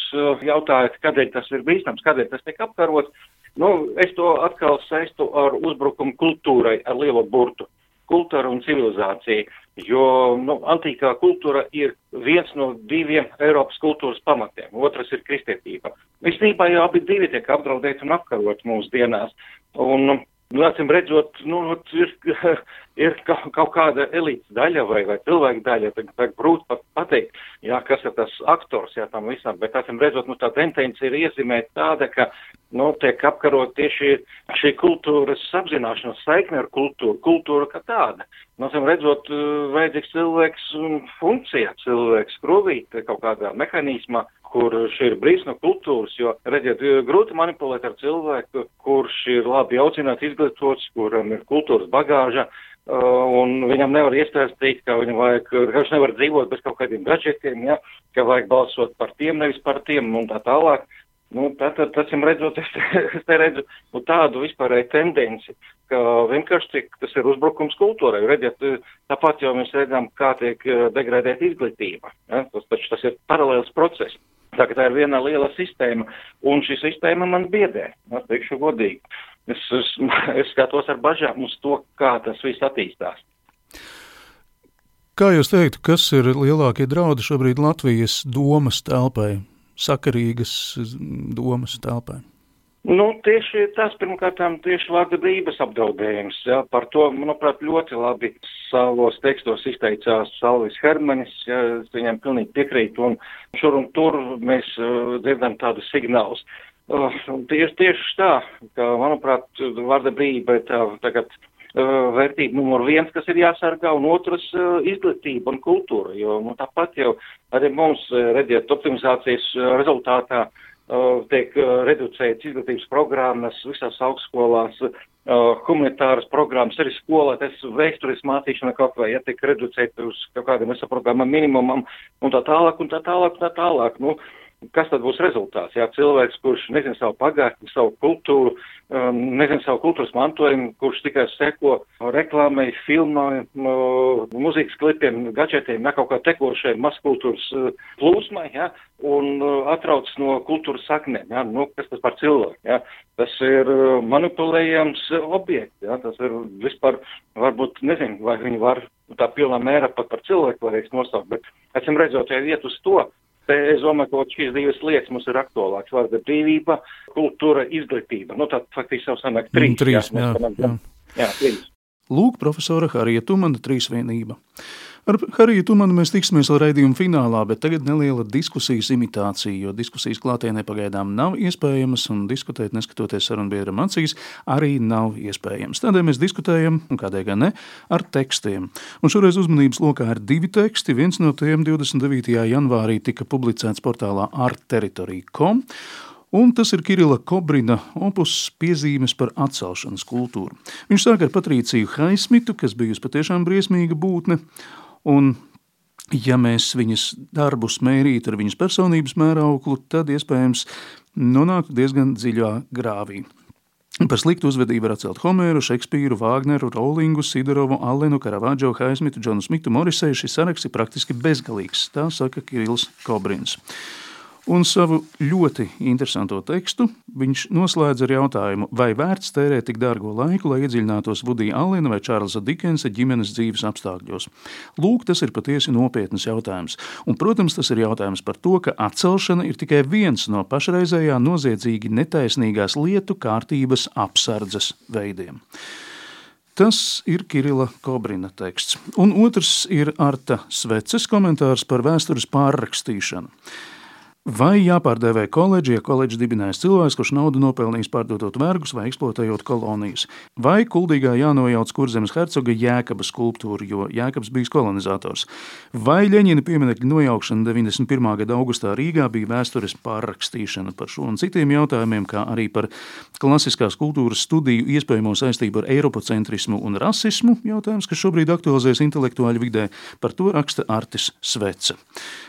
jautājat, kādēļ tas ir bīstams, kādēļ tas tiek apkarots, nu, es to atkal saistu ar uzbrukumu kultūrai, ar lielo burtu kultūra un civilizācija, jo nu, antīkā kultūra ir viens no diviem Eiropas kultūras pamatiem, otrs ir kristietība. Visnībā jau abi divi tiek apdraudēti un apkarot mūsu dienās. Un, Nu, acīm redzot, nu, ir, ir kaut, kāda elites daļa vai, vai cilvēka daļa, tad grūti pat pateikt, jā, kas ir tas aktors, jā, tam visam, bet acīm redzot, nu, tā tendence ir iezīmēt tāda, ka, nu, tiek apkarot tieši šī kultūras apzināšanās saikne ar kultūru, kultūra kā tāda. Nu, acīm redzot, vajadzīgs cilvēks funkcija, cilvēks krūvīt kaut kādā mehanīzmā, kurš ir brīvs no kultūras, jo, redziet, grūti manipulēt ar cilvēku, kurš ir labi audzināts, izglītots, kuram ir kultūras bagāža, uh, un viņam nevar iestāstīt, ka viņam vajag, ka viņš nevar dzīvot bez kaut kādiem gadžetiem, ja, ka vajag balsot par tiem, nevis par tiem, un tā tālāk. Nu, tātad, acīm redzot, es, es te redzu nu, tādu vispārēju tendenci, ka vienkārši tik, tas ir uzbrukums kultūrai. Redziet, tāpat jau mēs redzam, kā tiek uh, degradēta izglītība. Ja? Tas, taču tas ir paralēls process. Tā, tā ir viena liela sistēma, un šī sistēma man biedē, es teikšu godīgi. Es, es, es skatos ar bažām uz to, kā tas viss attīstās. Kā jūs teiktu, kas ir lielākie draudi šobrīd Latvijas domas telpai, sakarīgas domas telpai? Nu, tieši tas, pirmkārt, tieši vārda brīvības apdraudējums. Jā, par to, manuprāt, ļoti labi savos tekstos izteicās Salvis Hermanis, jā, es viņam pilnīgi piekrītu, un šur un tur mēs uh, dzirdam tādus signālus. Uh, tieši, tieši tā, ka, manuprāt, vārda brīvība ir tā tagad uh, vērtība numur viens, kas ir jāsargā, un otrs uh, izglītība un kultūra, jo nu, tāpat jau arī mums, redziet, optimizācijas rezultātā uh, tiek reducētas izglītības programmas visās augstskolās, humanitāras programmas, arī skolā, tas vēstures mācīšana kaut vai, ja tiek reducēta uz kaut kādiem visam programmam minimumam, un tā tālāk, un tā tālāk, un tā tālāk. Nu, kas tad būs rezultāts? Jā, cilvēks, kurš nezina savu pagātni, savu kultūru, um, nezina savu kultūras mantojumu, kurš tikai seko reklāmai, filmai, mūzikas klipiem, gadžetiem, ne kaut kā tekošai maskultūras uh, plūsmai, jā, un uh, atrauc no kultūras saknēm, jā, nu, kas tas par cilvēku, jā. Tas ir uh, manipulējams objekts, jā, tas ir vispār, varbūt, nezinu, vai viņi var tā pilnā mērā pat par cilvēku varēs nosaukt, bet, esam redzot, ja iet uz to, Es domāju, ka šīs divas lietas mums ir aktuālākas. Vārda brīvība, kultūra, izglītība. Nu, tā faktiski jau sanāk trīs. Mm, trīs jā, jā, jā. jā, trīs. Lūk, profesora Harija Tumana trīsvienība. Ar Hariju Tumanu mēs tiksimies vēl raidījuma finālā, bet tagad neliela diskusijas imitācija, jo diskusijas klātienē pagaidām nav iespējamas, un diskutēt, neskatoties sarunbiedram acīs, arī nav iespējams. Tādēļ mēs diskutējam, un kādēļ gan ne, ar tekstiem. Un šoreiz uzmanības lokā ir divi teksti. Viens no tiem 29. janvārī tika publicēts portālā arteritorija.com, un tas ir Kirila Kobrina opus piezīmes par atcelšanas kultūru. Viņš sāk ar Patrīciju Haismitu, kas bijusi patiešām briesmīga būtne, Un, ja mēs viņas darbus mērītu ar viņas personības mērauklu, tad iespējams nonāktu diezgan dziļā grāvī. Par sliktu uzvedību var atcelt Homeru, Šekspīru, Vāgneru, Rowlingu, Sidorovu, Allenu, Karavadžo, Haismitu, Džonu Smitu, Morisei. Šis saraksts ir praktiski bezgalīgs, tā saka Kirils Kobrins. Un savu ļoti interesanto tekstu viņš noslēdz ar jautājumu, vai vērts tērēt tik dārgo laiku, lai iedziļinātos Vudija Allena vai Čārlza Dikensa ģimenes dzīves apstākļos. Lūk, tas ir patiesi nopietns jautājums. Un, protams, tas ir jautājums par to, ka atcelšana ir tikai viens no pašreizējā noziedzīgi netaisnīgās lietu kārtības apsardzes veidiem. Tas ir Kirila Kobrina teksts. Un otrs ir Arta Sveces komentārs par vēstures pārrakstīšanu. Vai jāpārdēvē koledži, ja koledža dibinājis cilvēks, kurš naudu nopelnījis pārdodot vergus vai eksploatējot kolonijas? Vai kuldīgā jānojauc kurzemes hercoga Jēkabas skulptūru, jo Jēkabs bija kolonizators? Vai Ļeņina pieminekļa nojaukšana 91. gada augustā Rīgā bija vēstures pārrakstīšana par šo un citiem jautājumiem, kā arī par klasiskās kultūras studiju iespējamo saistību ar eiropocentrismu un rasismu, jautājums, kas šobrīd aktualizējas intelektuāļu vidē, par to raksta Artis Sveca.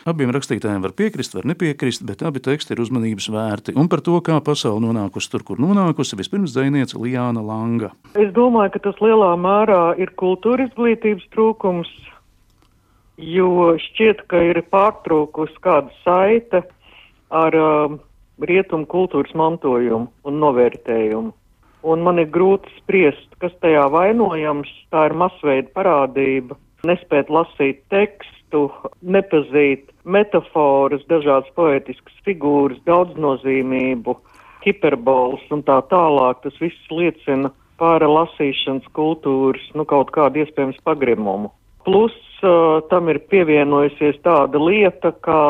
Abiem rakstītājiem var piekrist, var nepiekrist piekrist, bet abi teksti ir uzmanības vērti. Un par to, kā pasaule nonākusi tur, kur nonākusi, vispirms dzēniece Lijāna Langa. Es domāju, ka tas lielā mērā ir kultūra izglītības trūkums, jo šķiet, ka ir pārtrūkusi kāda saite ar uh, rietumu kultūras mantojumu un novērtējumu. Un man ir grūti spriest, kas tajā vainojams. Tā ir masveida parādība, nespēt lasīt tekstu nepazīt metaforas, dažādas poetiskas figūras, daudznozīmību, hiperbols un tā tālāk. Tas viss liecina par lasīšanas kultūras, nu, kaut kādu iespējams pagrimumu. Plus uh, tam ir pievienojusies tāda lieta kā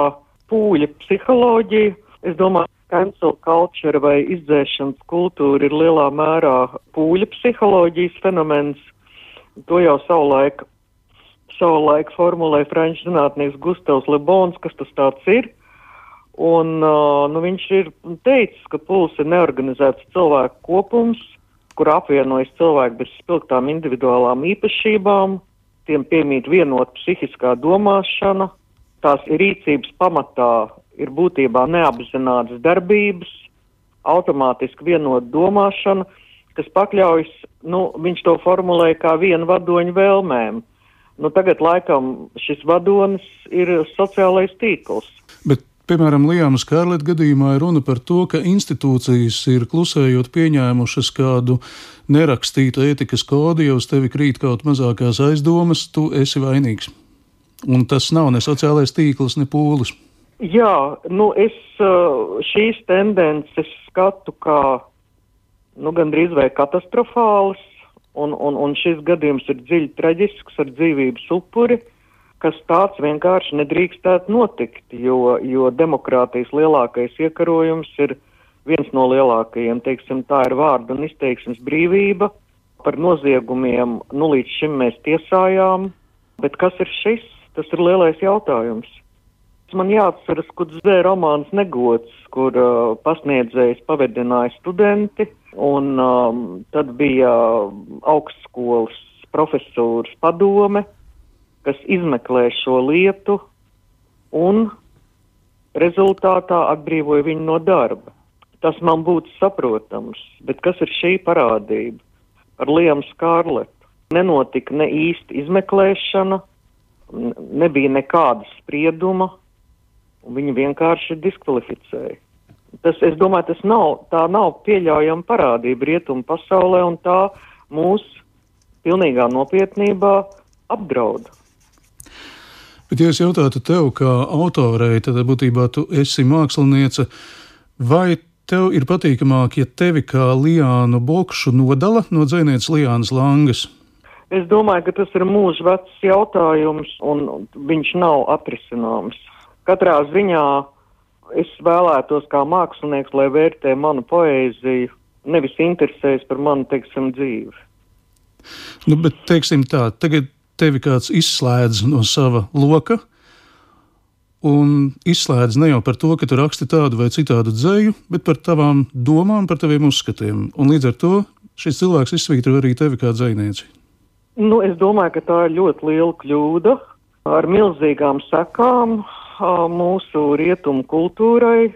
pūļa psiholoģija. Es domāju, cancel culture vai izdzēšanas kultūra ir lielā mērā pūļa psiholoģijas fenomens. To jau savulaik savulaik formulēja franču zinātnieks Gustavs Lebons, kas tas tāds ir. Un, uh, nu, viņš ir teicis, ka puls ir neorganizēts cilvēku kopums, kur apvienojas cilvēki bez spilgtām individuālām īpašībām, tiem piemīt vienot psihiskā domāšana, tās rīcības pamatā ir būtībā neapzinātas darbības, automātiski vienot domāšana, kas pakļaujas, nu, viņš to formulēja kā vienu vadoņu vēlmēm. Nu, tagad laikam šis vadonis ir sociālais tīkls. Bet Piemēram, Lijāmas Kārleta gadījumā ir runa par to, ka institūcijas ir klusējot pieņēmušas kādu nerakstītu ētikas kodu, ja uz tevi krīt kaut mazākās aizdomas, tu esi vainīgs. Un tas nav ne sociālais tīkls, ne pūlis. Jā, nu es šīs tendences skatu kā nu, gandrīz vai katastrofālas, un, un, un šis gadījums ir dziļi traģisks ar dzīvības upuri, kas tāds vienkārši nedrīkstētu notikt, jo, jo demokrātijas lielākais iekarojums ir viens no lielākajiem, teiksim, tā ir vārda un izteiksmes brīvība. Par noziegumiem, nu līdz šim mēs tiesājām, bet kas ir šis? Tas ir lielais jautājums. Man jāatceras Kudzē romāns Negods, kur uh, pasniedzējs pavedināja studenti, un um, tad bija augstskolas profesūras padome, kas izmeklē šo lietu, un rezultātā atbrīvoja viņu no darba. Tas man būtu saprotams, bet kas ir šī parādība? Ar Liemu Skārletu nenotika ne īsti izmeklēšana, nebija nekāda sprieduma, un viņu vienkārši diskvalificēja. Tas, es domāju, tas nav, tā nav pieļaujama parādība rietumu pasaulē, un tā mūs pilnīgā nopietnībā apdraud. Bet, ja es jautātu tev, kā autorei, tad būtībā tu esi māksliniece, vai tev ir patīkamāk, ja tevi kā Liānu Bokšu nodala no dzēnietes Liānas Langas? Es domāju, ka tas ir mūža vecs jautājums, un viņš nav atrisināms. Katrā ziņā es vēlētos kā mākslinieks, lai vērtē manu poēziju, nevis interesējas par manu, teiksim, dzīvi. Nu, bet, teiksim tā, tagad tevi kāds izslēdz no sava loka, un izslēdz ne jau par to, ka tu raksti tādu vai citādu dzēju, bet par tavām domām, par taviem uzskatiem. Un līdz ar to šis cilvēks izsvītro arī tevi kā dzēnieci. Nu, es domāju, ka tā ir ļoti liela kļūda ar milzīgām sekām mūsu rietumu kultūrai,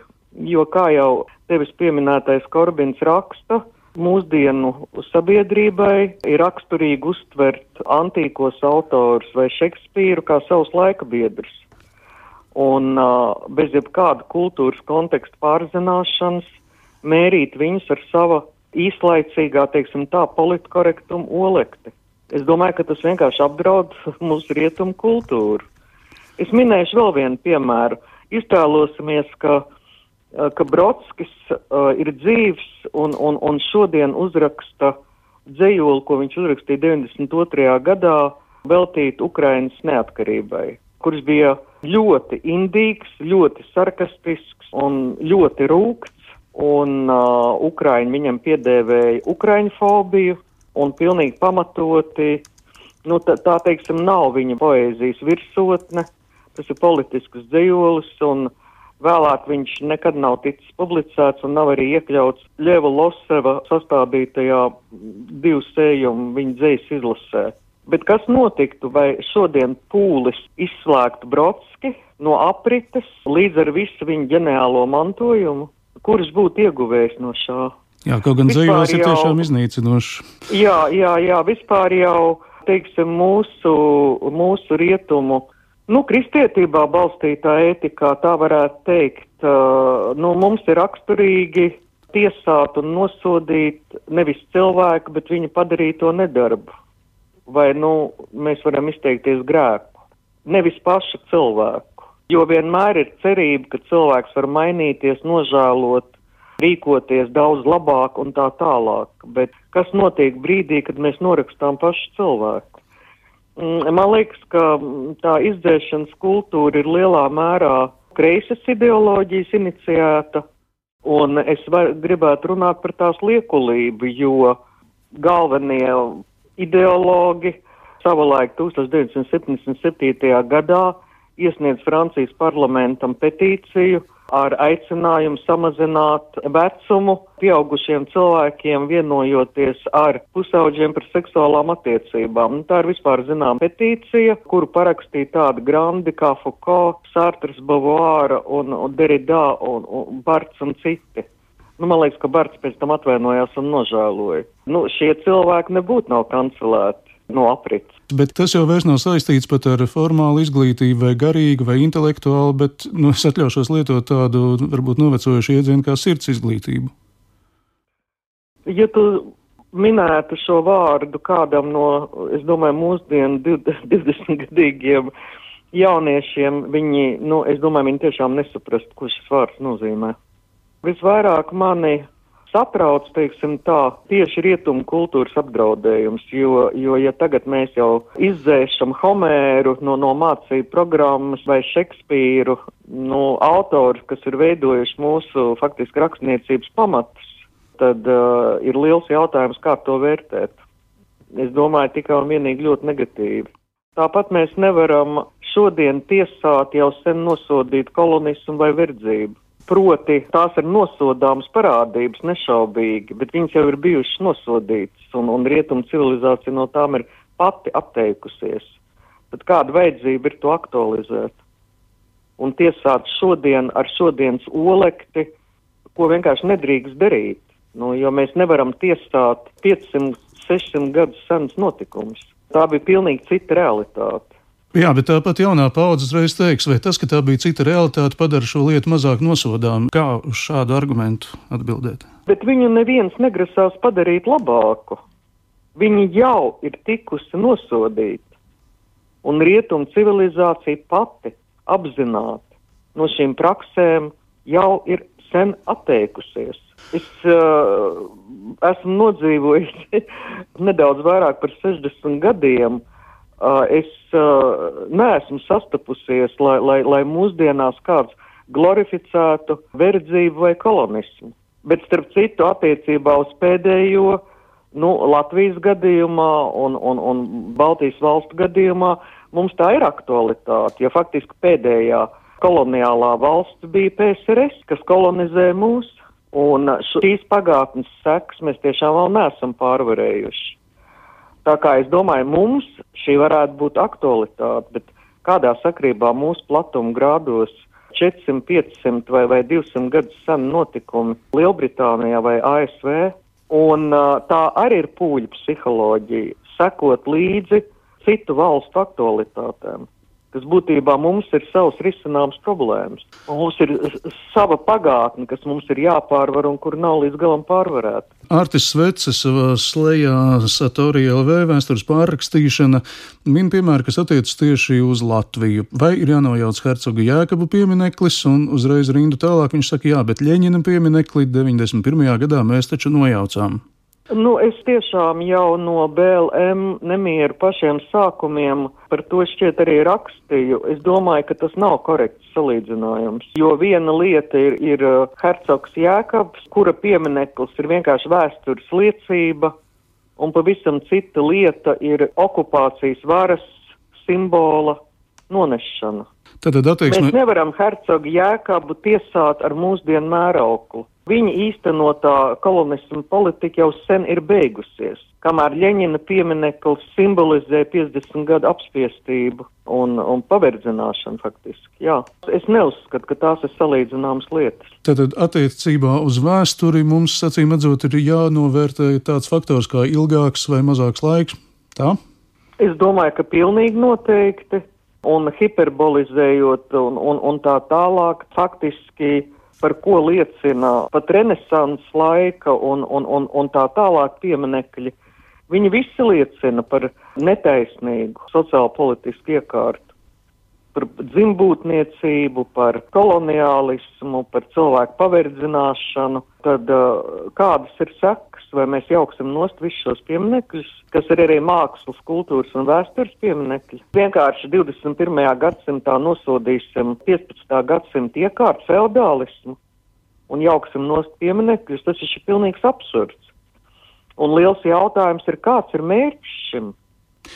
jo, kā jau tevis pieminētais Korbins raksta, mūsdienu sabiedrībai ir raksturīgi uztvert antīkos autors vai Šekspīru kā savus laika biedrus. un uh, bez jebkāda kultūras konteksta pārzināšanas mērīt viņus ar sava īslaicīgā, teiksim tā, politkorektuma olekti. Es domāju, ka tas vienkārši apdraud mūsu rietumu kultūru. Es minēšu vēl vienu piemēru. Iztēlosimies, ka, ka Brodskis uh, ir dzīvs un, un, un šodien uzraksta dzējoli, ko viņš uzrakstīja 92. gadā, veltīt Ukrainas neatkarībai, kurš bija ļoti indīgs, ļoti sarkastisks un ļoti rūkts, un uh, Ukraiņi viņam piedēvēja Ukraiņu fobiju, un pilnīgi pamatoti, nu, tā, tā teiksim, nav viņa poēzijas virsotne, tas ir politisks dzējolis, un vēlāk viņš nekad nav ticis publicēts un nav arī iekļauts Ļeva Loseva sastādītajā divu sējumu viņa dzējas izlasē. Bet kas notiktu, vai šodien pūlis izslēgtu Brodski no aprites līdz ar visu viņa ģeniālo mantojumu? Kurš būtu ieguvējis no šā? Jā, kaut gan dzējos ir tiešām iznīcinoši. Jā, jā, jā, vispār jau, teiksim, mūsu, mūsu rietumu, nu, kristietībā balstītā ētikā, tā varētu teikt, nu, mums ir raksturīgi tiesāt un nosodīt nevis cilvēku, bet viņa padarīto nedarbu. Vai, nu, mēs varam izteikties grēku, nevis pašu cilvēku. Jo vienmēr ir cerība, ka cilvēks var mainīties, nožēlot, rīkoties daudz labāk un tā tālāk. Bet kas notiek brīdī, kad mēs norakstām pašu cilvēku? Mm, man liekas, ka tā izdzēšanas kultūra ir lielā mērā kreisas ideoloģijas iniciēta, un es var, gribētu runāt par tās liekulību, jo galvenie ideologi savulaik 1977. gadā iesniedz Francijas parlamentam petīciju ar aicinājumu samazināt vecumu pieaugušiem cilvēkiem, vienojoties ar pusauģiem par seksuālām attiecībām. Nu, tā ir vispār zinām petīcija, kuru parakstīja tādi grandi kā Foucault, Sartres, Beauvoir un, un Derrida un, un Barts un citi. Nu, man liekas, ka Barts pēc tam atvainojās un nožēloja. Nu, šie cilvēki nebūtu nav kancelēti no aprits. Bet tas jau vairs nav saistīts pat ar formālu izglītību, vai garīgu, vai intelektuālu, bet nu, es atļaušos lietot tādu varbūt novecojušu iedzienu kā sirds izglītību. Ja tu minētu šo vārdu kādam no, es domāju, mūsdienu 20-gadīgiem jauniešiem, viņi, nu, es domāju, viņi tiešām nesaprast, ko šis vārds nozīmē. Visvairāk mani satrauc, teiksim tā, tieši rietumu kultūras apdraudējums, jo, jo ja tagad mēs jau izdzēšam Homēru no, no mācību programmas vai Šekspīru, no autorus, kas ir veidojuši mūsu faktiski rakstniecības pamatus, tad uh, ir liels jautājums, kā to vērtēt. Es domāju, tikai un vienīgi ļoti negatīvi. Tāpat mēs nevaram šodien tiesāt jau sen nosodīt kolonismu vai verdzību. Proti, tās ir nosodāmas parādības, nešaubīgi, bet viņas jau ir bijušas nosodītas, un, un rietumu civilizācija no tām ir pati atteikusies. Tad kāda vajadzība ir to aktualizēt? Un tiesāt šodien ar šodienas olekti, ko vienkārši nedrīkst darīt, nu, jo mēs nevaram tiesāt 500, 600 gadus senus notikumus. Tā bija pilnīgi cita realitāte. Jā, bet tāpat jaunā paudze uzreiz teiks, vai tas, ka tā bija cita realitāte, padara šo lietu mazāk nosodām. Kā uz šādu argumentu atbildēt? Bet viņu neviens negrasās padarīt labāku. Viņi jau ir tikusi nosodīti, un rietumu civilizācija pati apzināti no šīm praksēm jau ir sen atteikusies. Es uh, esmu nodzīvojis nedaudz vairāk par 60 gadiem, Uh, es uh, neesmu sastapusies, lai, lai, lai mūsdienās kāds glorificētu verdzību vai kolonismu. Bet, starp citu, attiecībā uz pēdējo, nu, Latvijas gadījumā un, un, un Baltijas valstu gadījumā mums tā ir aktualitāte, jo faktiski pēdējā koloniālā valsts bija PSRS, kas kolonizē mūs, un šīs pagātnes sekas mēs tiešām vēl neesam pārvarējuši. Tā kā es domāju, mums šī varētu būt aktualitāte, bet kādā sakrībā mūsu platuma grādos 400, 500 vai, vai 200 gadus seni notikumi Lielbritānijā vai ASV, un tā arī ir pūļu psiholoģija, sekot līdzi citu valstu aktualitātēm. Kas būtībā mums ir savs risināms problēmas. Mums ir sava pagātne, kas mums ir jāpārvar un kur nav līdz galam pārvarēta. Artis Svece savā slēgā Satorija LV vēstures pārrakstīšana min piemēru, kas attiecas tieši uz Latviju. Vai ir jānojauc hercoga Jēkabu piemineklis, un uzreiz rindu tālāk viņš saka, jā, bet Ļeņina pieminekli 91. gadā mēs taču nojaucām. Nu, es tiešām jau no BLM nemieru pašiem sākumiem par to šķiet arī rakstīju. Es domāju, ka tas nav korekts salīdzinājums, jo viena lieta ir, ir uh, hercogs Jēkabs, kura piemineklis ir vienkārši vēstures liecība, un pavisam cita lieta ir okupācijas varas simbola nonešana. Tātad attieksme... Mēs nevaram hercogu Jēkabu tiesāt ar mūsdienu mērauklu. Viņa īstenotā kolonisma politika jau sen ir beigusies, kamēr Ļeņina piemineklis simbolizē 50 gadu apspiestību un, un paverdzināšanu faktiski. Jā. Es neuzskatu, ka tās ir salīdzināmas lietas. Tātad attiecībā uz vēsturi mums, acīm redzot, ir jānovērtē tāds faktors kā ilgāks vai mazāks laiks. Tā? Es domāju, ka pilnīgi noteikti un hiperbolizējot un, un, un tā tālāk, faktiski par ko liecina pat renesans laika un, un, un, un tā tālāk pieminekļi, viņi visi liecina par netaisnīgu sociālo politisku iekārtu par dzimbūtniecību, par koloniālismu, par cilvēku paverdzināšanu, tad uh, kādas ir sekas, vai mēs jauksim nost visus šos pieminekļus, kas ir arī mākslas, kultūras un vēstures pieminekļi. Vienkārši 21. gadsimtā nosodīsim 15. gadsimta iekārtu feudālismu un jauksim nost pieminekļus, tas ir pilnīgs absurds. Un liels jautājums ir, kāds ir mērķis šim?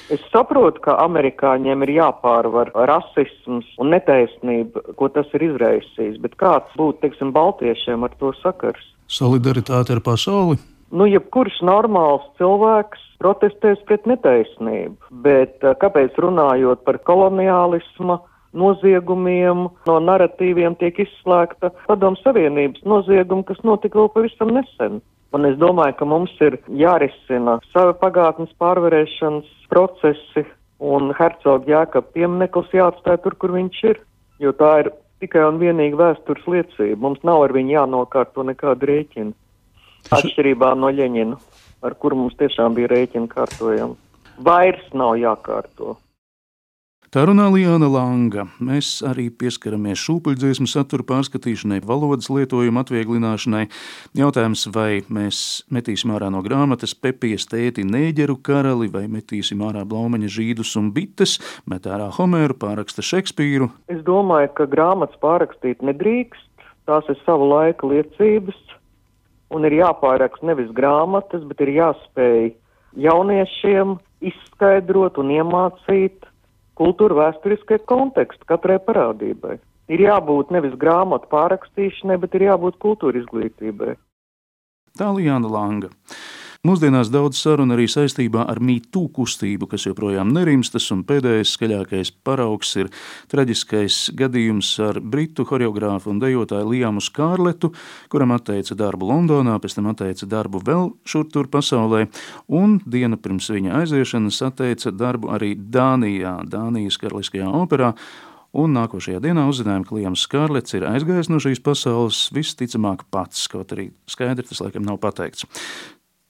Es saprotu, ka amerikāņiem ir jāpārvar rasisms un netaisnība, ko tas ir izraisījis, bet kāds būtu, teiksim, baltiešiem ar to sakars? Solidaritāte ar pasauli? Nu, jebkurš normāls cilvēks protestēs pret netaisnību, bet kāpēc runājot par koloniālismu? noziegumiem, no narratīviem tiek izslēgta padomu savienības nozieguma, kas notika vēl pavisam nesen. Un es domāju, ka mums ir jārisina sava pagātnes pārvarēšanas procesi, un hercoga jēkab piemineklis jāatstāj tur, kur viņš ir, jo tā ir tikai un vienīgi vēstures liecība. Mums nav ar viņu jānokārto nekādu rēķinu. Atšķirībā no Ļeņina, ar kuru mums tiešām bija rēķina kārtojama. Vairs nav jākārto. Tā runā Liana Langa. Mēs arī pieskaramies šūpuļdziesmu satura pārskatīšanai, valodas lietojuma atvieglināšanai. Jautājums, vai mēs metīsim ārā no grāmatas Pepijas tēti Nēģeru karali, vai metīsim ārā Blaumaņa žīdus un bites, met ārā Homēru, pāraksta Šekspīru. Es domāju, ka grāmatas pārrakstīt nedrīkst. Tās ir savu laiku liecības, un ir jāpāraksta nevis grāmatas, bet ir jāspēj jauniešiem izskaidrot un iemācīt kultūra vēsturiskie konteksti katrai parādībai. Ir jābūt nevis grāmatu pārakstīšanai, bet ir jābūt kultūra izglītībai. Tā Lijāna Langa. Mūsdienās daudz sarunu arī saistībā ar mītū kustību, kas joprojām nerimstas, un pēdējais skaļākais paraugs ir traģiskais gadījums ar britu choreogrāfu un dejotāju Liamu Skārletu, kuram atteica darbu Londonā, pēc tam atteica darbu vēl šur tur pasaulē, un diena pirms viņa aiziešanas atteica darbu arī Dānijā, Dānijas karaliskajā operā, un nākošajā dienā uzzinājām, ka Liams Skārlets ir aizgājis no šīs pasaules visticamāk pats, kaut arī skaidri tas laikam nav pateikts.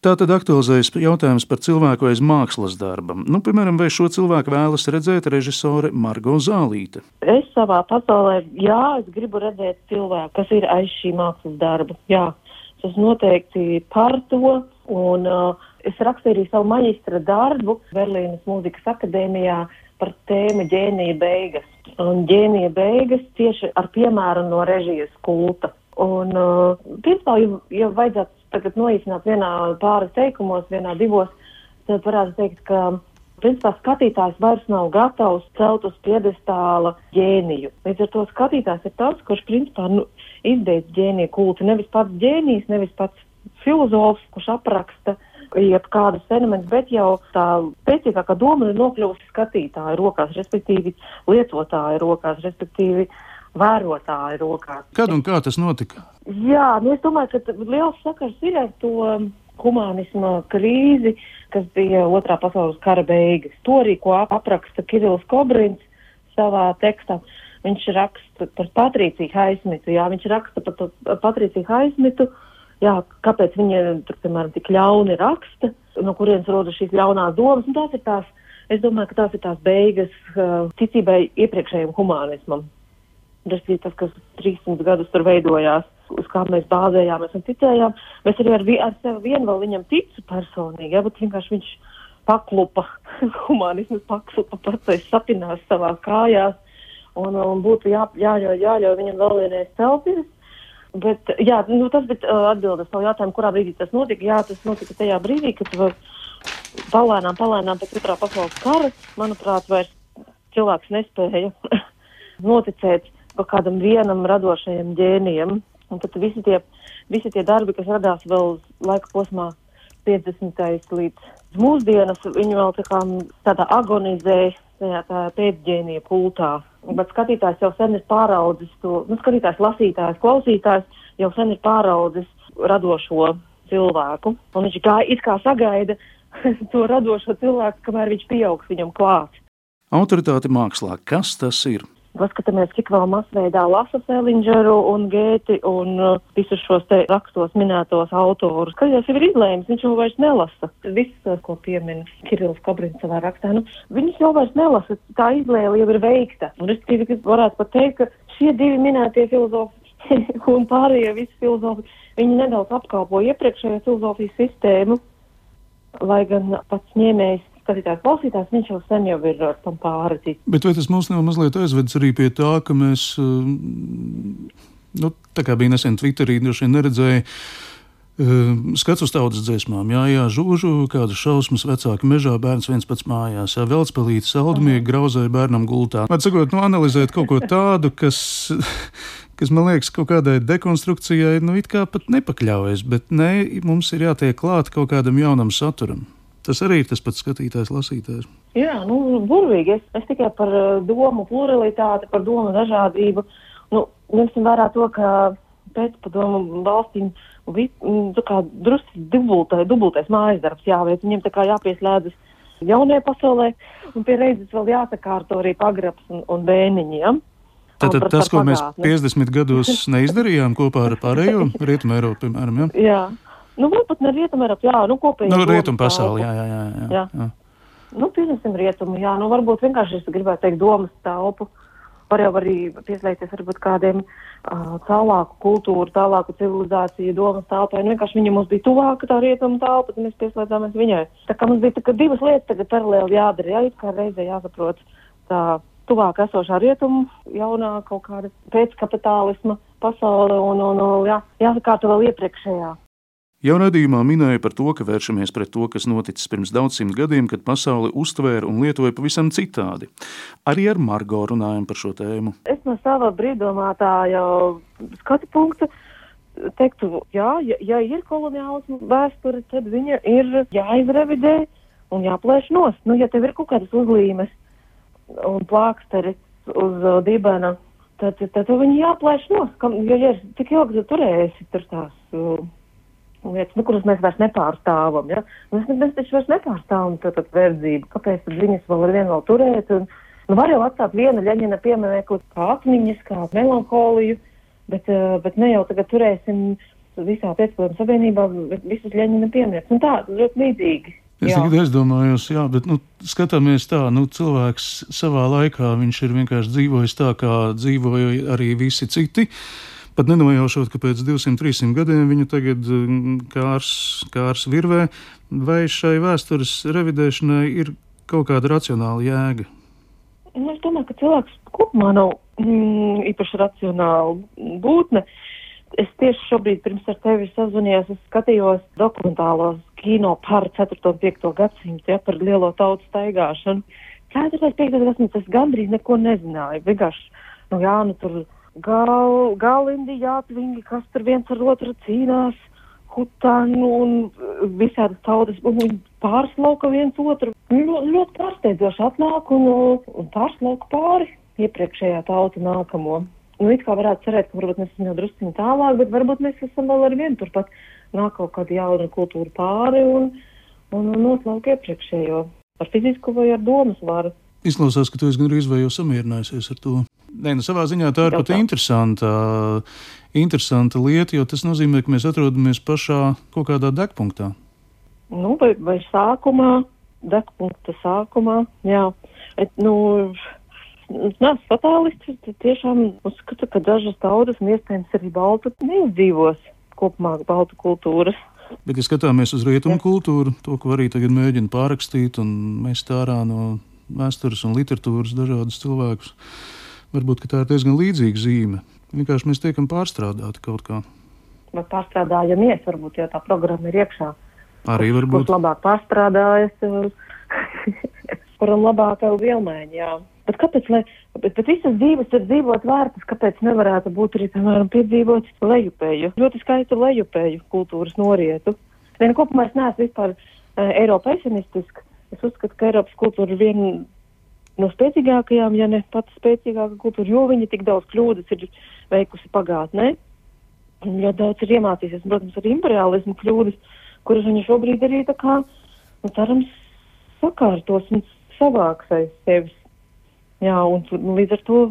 Tā tad aktualizējas jautājums par cilvēku aiz mākslas darba. Nu, piemēram, vai šo cilvēku vēlas redzēt režisore Margo Zālīte? Es savā pasaulē, jā, es gribu redzēt cilvēku, kas ir aiz šī mākslas darba. Jā, es noteikti par to. Un, uh, es rakstīju arī savu maģistra darbu Berlīnas mūzikas akadēmijā par tēmu ģēnija beigas. Un ģēnija beigas tieši ar piemēru no režijas kulta. Un, uh, principā, ja, ja vajadzētu tagad noīsināt vienā pāris teikumos, vienā divos, tad varētu teikt, ka principā skatītājs vairs nav gatavs celt uz piedestāla ģēniju. Līdz ar to skatītājs ir tas, kurš principā nu, izbeidz ģēniju kultu. Nevis pats ģēnijs, nevis pats filozofs, kurš apraksta jebkādus fenomenus, bet jau tā spēcīgākā doma ir nokļuvusi skatītāja rokās, respektīvi lietotāja rokās, respektīvi vērotāju rokās. Kad un kā tas notika? Jā, nu es domāju, ka liels sakars ir ar to humanisma krīzi, kas bija otrā pasaules kara beigas. To arī, ko apraksta Kirillis Kobrins savā tekstā. Viņš raksta par Patrīciju Haismitu, jā, viņš raksta par to Patrīciju Haismitu, jā, kāpēc viņa, tur, piemēram, tik ļauni raksta, no kurienes rodas šīs ļaunās domas, un tās ir tās, es domāju, ka tās ir tās beigas uh, ticībai iepriekšējiem humanismam. Tas ir tas, kas 300 gadus tur veidojās, uz kā mēs bāzējāmies un ticējām. Mēs arī ar, vi ar sevi vien vēl viņam ticu personīgi, jā, bet vienkārši viņš paklupa, humanisms paklupa pats sapinās savā kājās un, un būtu jā, jāļauj, jāļauj viņam vēl vienreiz celties. Bet, jā, nu, tas bija uh, atbildes savu jautājumu, kurā brīdī tas notika. Jā, tas notika tajā brīdī, kad palēnām, palēnām pēc otrā pasaules kara, manuprāt, vairs cilvēks nespēja noticēt kaut kādam vienam radošajam ģēnijam. Un tad visi tie, visi tie darbi, kas radās vēl laika posmā 50. līdz mūsdienas, viņi vēl tā kā tādā agonizē, tajā tā pēcģēnija pultā. Bet skatītājs jau sen ir pāraudzis to, nu, skatītājs, lasītājs, klausītājs jau sen ir pāraudzis radošo cilvēku. Un viņš kā it kā sagaida to radošo cilvēku, kamēr viņš pieaugs viņam klāt. Autoritāte mākslā, kas tas ir? Paskatāmies, cik vēl masveidā lasa Selindžeru un Gēti un uh, visus šos te rakstos minētos autorus. Kad jau ir izlēms, viņš jau vairs nelasa. Viss, ko piemin Kirills Kabrins savā rakstā, nu, viņus jau vairs nelasa. Tā izlēle jau ir veikta. Un es tikai varētu pat teikt, ka šie divi minētie filozofi un pārējie visi filozofi, viņi nedaudz apkalpo iepriekšējo filozofijas sistēmu, lai gan pats ņēmējs skatītājs, klausītājs, viņš jau sen jau ir tam pāri. Bet vai tas mums nav mazliet aizvedis arī pie tā, ka mēs, nu, tā kā bija nesen Twitterī, droši vien neredzēja. Skats uz tautas dziesmām, jā, jā, žūžu, kādas šausmas, vecāki mežā, bērns viens pats mājās, jā, veldspēlīti, saldumīgi, grauzēja bērnam gultā. Vai sakot, nu, analizēt kaut ko tādu, kas, kas man liekas, kaut kādai dekonstrukcijai, nu, it kā pat nepakļaujas, bet nē, mums ir jātiek klāt kaut kādam jaunam saturam. Tas arī ir tas pats skatītājs, lasītājs. Jā, nu, burvīgi. Es, es tikai par uh, domu pluralitāti, par domu dažādību. Nu, ņemsim vērā to, ka pēcpadomu valstīm mm, drusku dubultai, dubultais mājas darbs jāveic. Viņiem tā kā jāpieslēdzas jaunajai pasaulē, un pie reizes vēl jāsakārto arī pagrabs un, un bēniņiem. Tātad tas, ko mēs 50 gados neizdarījām kopā ar pārējo Rietumu Eiropu, piemēram, ja? jā. Nu, varbūt ne rietumu Eiropu, jā, nu kopīgi. Nu, rietumu pasauli, jā, jā, jā. jā, jā. jā. Nu, pieņemsim rietumu, jā, nu varbūt vienkārši es gribētu teikt domas telpu. Var jau arī pieslēgties varbūt kādiem uh, tālāku kultūru, tālāku civilizāciju, domas telpai. Nu, vienkārši viņa mums bija tuvāka tā rietuma telpa, tad mēs pieslēdzāmies viņai. Tā kā mums bija tā, divas lietas tagad paralēli jādara, jā, it kā reizē jāsaprot tā tuvāk esošā rietuma, jaunā kaut kāda pēckapitālisma pasaule un, un, un jā, jāsakārto vēl iepriekšējā. Jau radījumā minēja par to, ka vēršamies pret to, kas noticis pirms daudzsimt gadiem, kad pasauli uztvēra un lietoja pavisam citādi. Arī ar Margo runājam par šo tēmu. Es no sava brīvdomātāja skatu punkta teiktu, jā, ja, ja ir koloniālismu vēsture, tad viņa ir jāizrevidē un jāplēš nost. Nu, ja tev ir kaut kādas uzlīmes un plāksteris uz uh, dibena, tad, tad, tad viņi jāplēš nost. Kam, jo, ja tik ilgi tu turēsi tur tās. Uh, lietas, nu, kuras mēs vairs nepārstāvam. Ja? Mēs, mēs taču vairs nepārstāvam to verdzību. Kāpēc tad viņas vēl ar vienu vēl turēt? Un, nu, var jau atstāt vienu ļaņina pieminekli kā atmiņas, kā melanholiju, bet, uh, bet ne jau tagad turēsim visā pēcpadomu savienībā visus ļaņina pieminiekus. Un tā, ļoti līdzīgi. Es jā. tikai aizdomājos, jā, bet nu, skatāmies tā, nu, cilvēks savā laikā viņš ir vienkārši dzīvojis tā, kā dzīvoja arī visi citi. Uh, Pat nenojaušot, ka pēc 200, 300 gadiem viņu tagad mm, kārs, kārs virvē, vai šai vēstures revidēšanai ir kaut kāda racionāla jēga? Nu, es domāju, ka cilvēks kopumā nav mm, īpaši racionāla būtne. Es tieši šobrīd, pirms ar tevi sazvanījos, es skatījos dokumentālos kino par 4. un 5. gadsimtu, ja, par lielo tautu staigāšanu. 4. un 5. gadsimtu es gandrīz neko nezināju. Vienkārši, nu jā, nu tur gal, galindi jāatvingi, kas tur viens ar otru cīnās, hutāņu un visādas tautas, un viņi pārslauka viens otru. Ļoti, ļoti pārsteidzoši atnāk un, un pārslauka pāri iepriekšējā tauta nākamo. Nu, it kā varētu cerēt, ka varbūt mēs esam jau drusciņi tālāk, bet varbūt mēs esam vēl ar vienu turpat nāk kaut kāda jauna kultūra pāri un, un, un noslauka iepriekšējo ar fizisku vai ar domas varu. Izklausās, ka tu esi gandrīz vai jau samierinājusies ar to. Nē, nu savā ziņā tā ir pat interesanta, interesanta lieta, jo tas nozīmē, ka mēs atrodamies pašā kaut kādā degpunktā. Nu, vai, vai sākumā, degpunkta sākumā, jā. Et, nu, Nē, fatālists tiešām uzskata, ka dažas tautas un iespējams arī baltu neizdzīvos kopumā baltu kultūras. Bet, ja skatāmies uz rietumu kultūru, to, ko arī tagad mēģina pārrakstīt un mest ārā no vēstures un literatūras dažādus cilvēkus, varbūt tā ir diezgan līdzīga zīme. Vienkārši mēs tiekam pārstrādāti kaut kā. Vai pārstrādājamies, varbūt jau tā programma ir iekšā. Arī varbūt. Kurš labāk pārstrādājas, kuram labāk jau vielmēģi, jā. Bet kāpēc, lai, bet, bet visas dzīves ir dzīvot vērtas, kāpēc nevarētu būt arī, piemēram, piedzīvot lejupēju, ļoti skaistu lejupēju kultūras norietu. Viena kopumā es neesmu vispār uh, Eiropa pesimistiska. Es uzskatu, ka Eiropas kultūra ir viena no spēcīgākajām, ja ne pats spēcīgākā kultūra, jo viņa tik daudz kļūdas ir veikusi pagātnē. Ļoti daudz ir iemācījusies, protams, ar imperialismu kļūdas, kuras viņa šobrīd arī tā kā, nu, cerams, sakārtos un savāks aiz sevis. Jā, un, un līdz ar to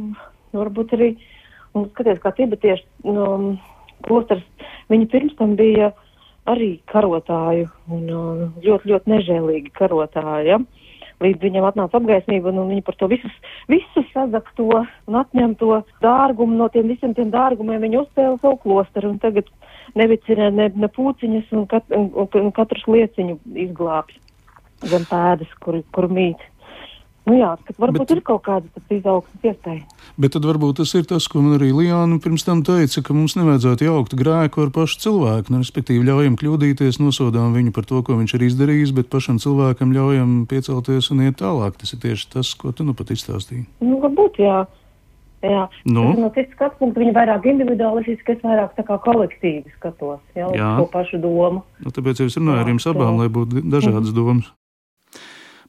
varbūt arī, un skaties, kā tibetieši um, klosters, viņi pirms tam bija arī karotāju un uh, ļoti, ļoti nežēlīgi karotāji. Ja? Līdz viņam atnāca apgaismība, un, un viņi par to visus, visus sazakto un atņemto dārgumu no tiem visiem tiem dārgumiem viņi uzcēla savu klosteru, un tagad nevicina ne, ne pūciņas, un, kat, un, un, un katrs lieciņu izglābj zem pēdas, kur, kur mīt. Nu jā, ka varbūt bet, ir kaut kāda izaugsmes iespēja. Bet tad varbūt tas ir tas, ko man arī Lijāna pirms tam teica, ka mums nevajadzētu jaukt grēku ar pašu cilvēku. Nu, respektīvi, ļaujam kļūdīties, nosodām viņu par to, ko viņš ir izdarījis, bet pašam cilvēkam ļaujam piecelties un iet tālāk. Tas ir tieši tas, ko tu nu pat izstāstīji. Nu, varbūt, jā. Jā, nu? no citas skatu punkta viņa vairāk individualistiski, es vairāk tā kā kolektīvi skatos, jau jā. to pašu domu. Nu, tāpēc es runāju ar jums abām, lai būtu dažādas mm. domas.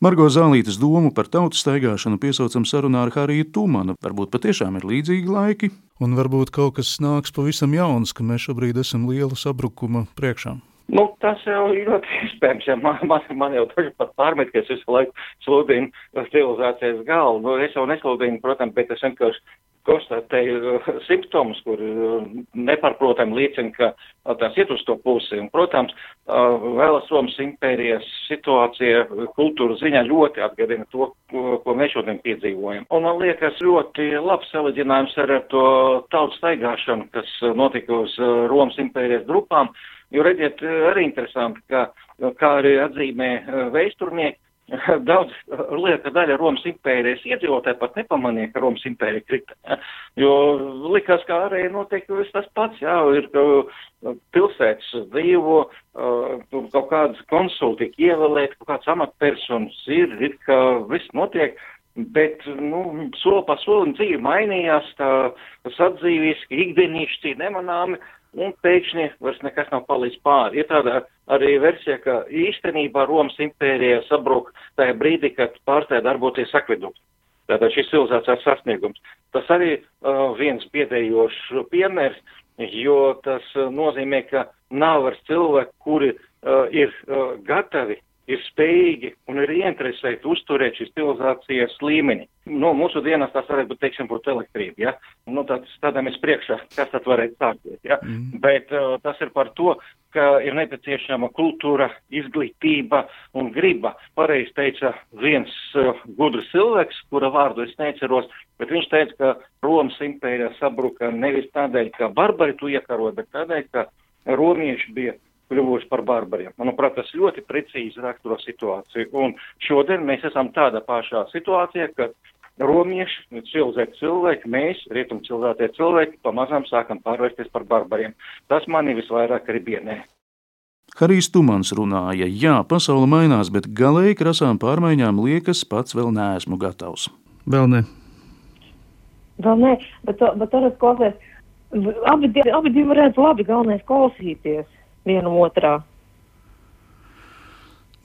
Margo Zālītes domu par tautas staigāšanu piesaucam sarunā ar Hariju Tūmanu. Varbūt patiešām ir līdzīgi laiki, un varbūt kaut kas nāks pavisam jauns, ka mēs šobrīd esam liela sabrukuma priekšā. Nu, tas jau ir ļoti iespējams. Ja man, man, man jau tur pat pārmet, ka es visu laiku sludinu civilizācijas galvu. Nu, es jau nesludinu, protams, bet es vienkārši konstatēju uh, simptomus, kur uh, nepārprotami liecina, ka uh, tās iet uz to pusi. Un, protams, vēlas Romas impērijas situācija kultūras ziņā ļoti atgādina to, ko mēs šodien piedzīvojam. Un man liekas ļoti labs salīdzinājums ar to tautas staigāšanu, kas notika uz Romas impērijas grupām. Jo redziet, arī interesanti, ka, kā arī atzīmē vēsturnieki, daudz lieka daļa Romas impērijas iedzīvotāji pat nepamanīja, ka Romas impērija krita. Ja? Jo likās, ka arī notiek viss tas pats, jā, ir pilsētas dzīvo, kaut kādas konsulti tiek ievēlēt, kaut kāds amatpersonas ir, ir, ka viss notiek. Bet, nu, soli pa solim dzīve mainījās, tā sadzīviski, ikdienišķi, nemanāmi, un pēkšņi vairs nekas nav palicis pāri. Ir tāda arī versija, ka īstenībā Romas impērija sabruk tajā brīdī, kad pārstāja darboties akvedukts. Tātad šis civilizācijas sasniegums. Tas arī uh, viens biedējošs piemērs, jo tas uh, nozīmē, ka nav vairs cilvēki, kuri uh, ir uh, gatavi ir spējīgi un ir ieinteresēti uzturēt šīs civilizācijas līmeni. Nu, mūsu dienās tas varētu būt, teiksim, būt elektrība, ja? Nu, tad stādāmies priekšā, kas tad varētu sākties, ja? Mm. Bet uh, tas ir par to, ka ir nepieciešama kultūra, izglītība un griba. Pareiz teica viens uh, gudrs cilvēks, kura vārdu es neceros, bet viņš teica, ka Romas impērija sabruka nevis tādēļ, ka barbari tu iekaroja, bet tādēļ, ka romieši bija kļuvuši par barbariem. Manuprāt, tas ļoti precīzi raksturo situāciju. Un šodien mēs esam tādā pašā situācijā, ka romieši, civilizēti cilvēki, mēs, rietum civilizētie cilvēki, pamazām sākam pārvērsties par barbariem. Tas mani visvairāk arī bienē. Harijs Tumans runāja, jā, pasaule mainās, bet galēji krasām pārmaiņām liekas, pats vēl neesmu gatavs. Vēl ne. Vēl nē, bet, bet tur es klausies. Abi, abi divi varētu labi galvenais klausīties vienam otrā.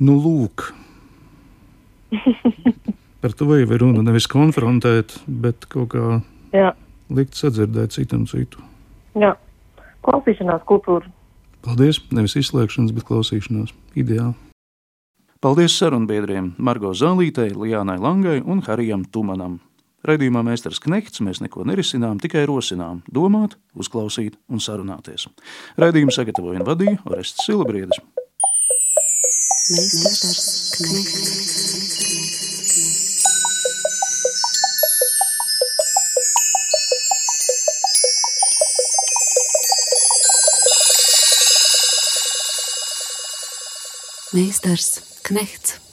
Nu, lūk. Par to jau ir runa. Nevis konfrontēt, bet kaut kā Jā. likt sadzirdēt citam citu. Jā, klausīšanās kultūra. Paldies! Nevis izslēgšanas, bet klausīšanās. Ideāli. Paldies sarunbiedriem Margo Zālītei, Lijānai Langai un Harijam Tumanam. Raidījumā Mēsters Knekts mēs neko nerisinām, tikai rosinām, domāt, uzklausīt un sarunāties. Raidījumu sagatavoja un vadīja Orests Silabriedis. Mēsters Knekts. Meistars Knechts.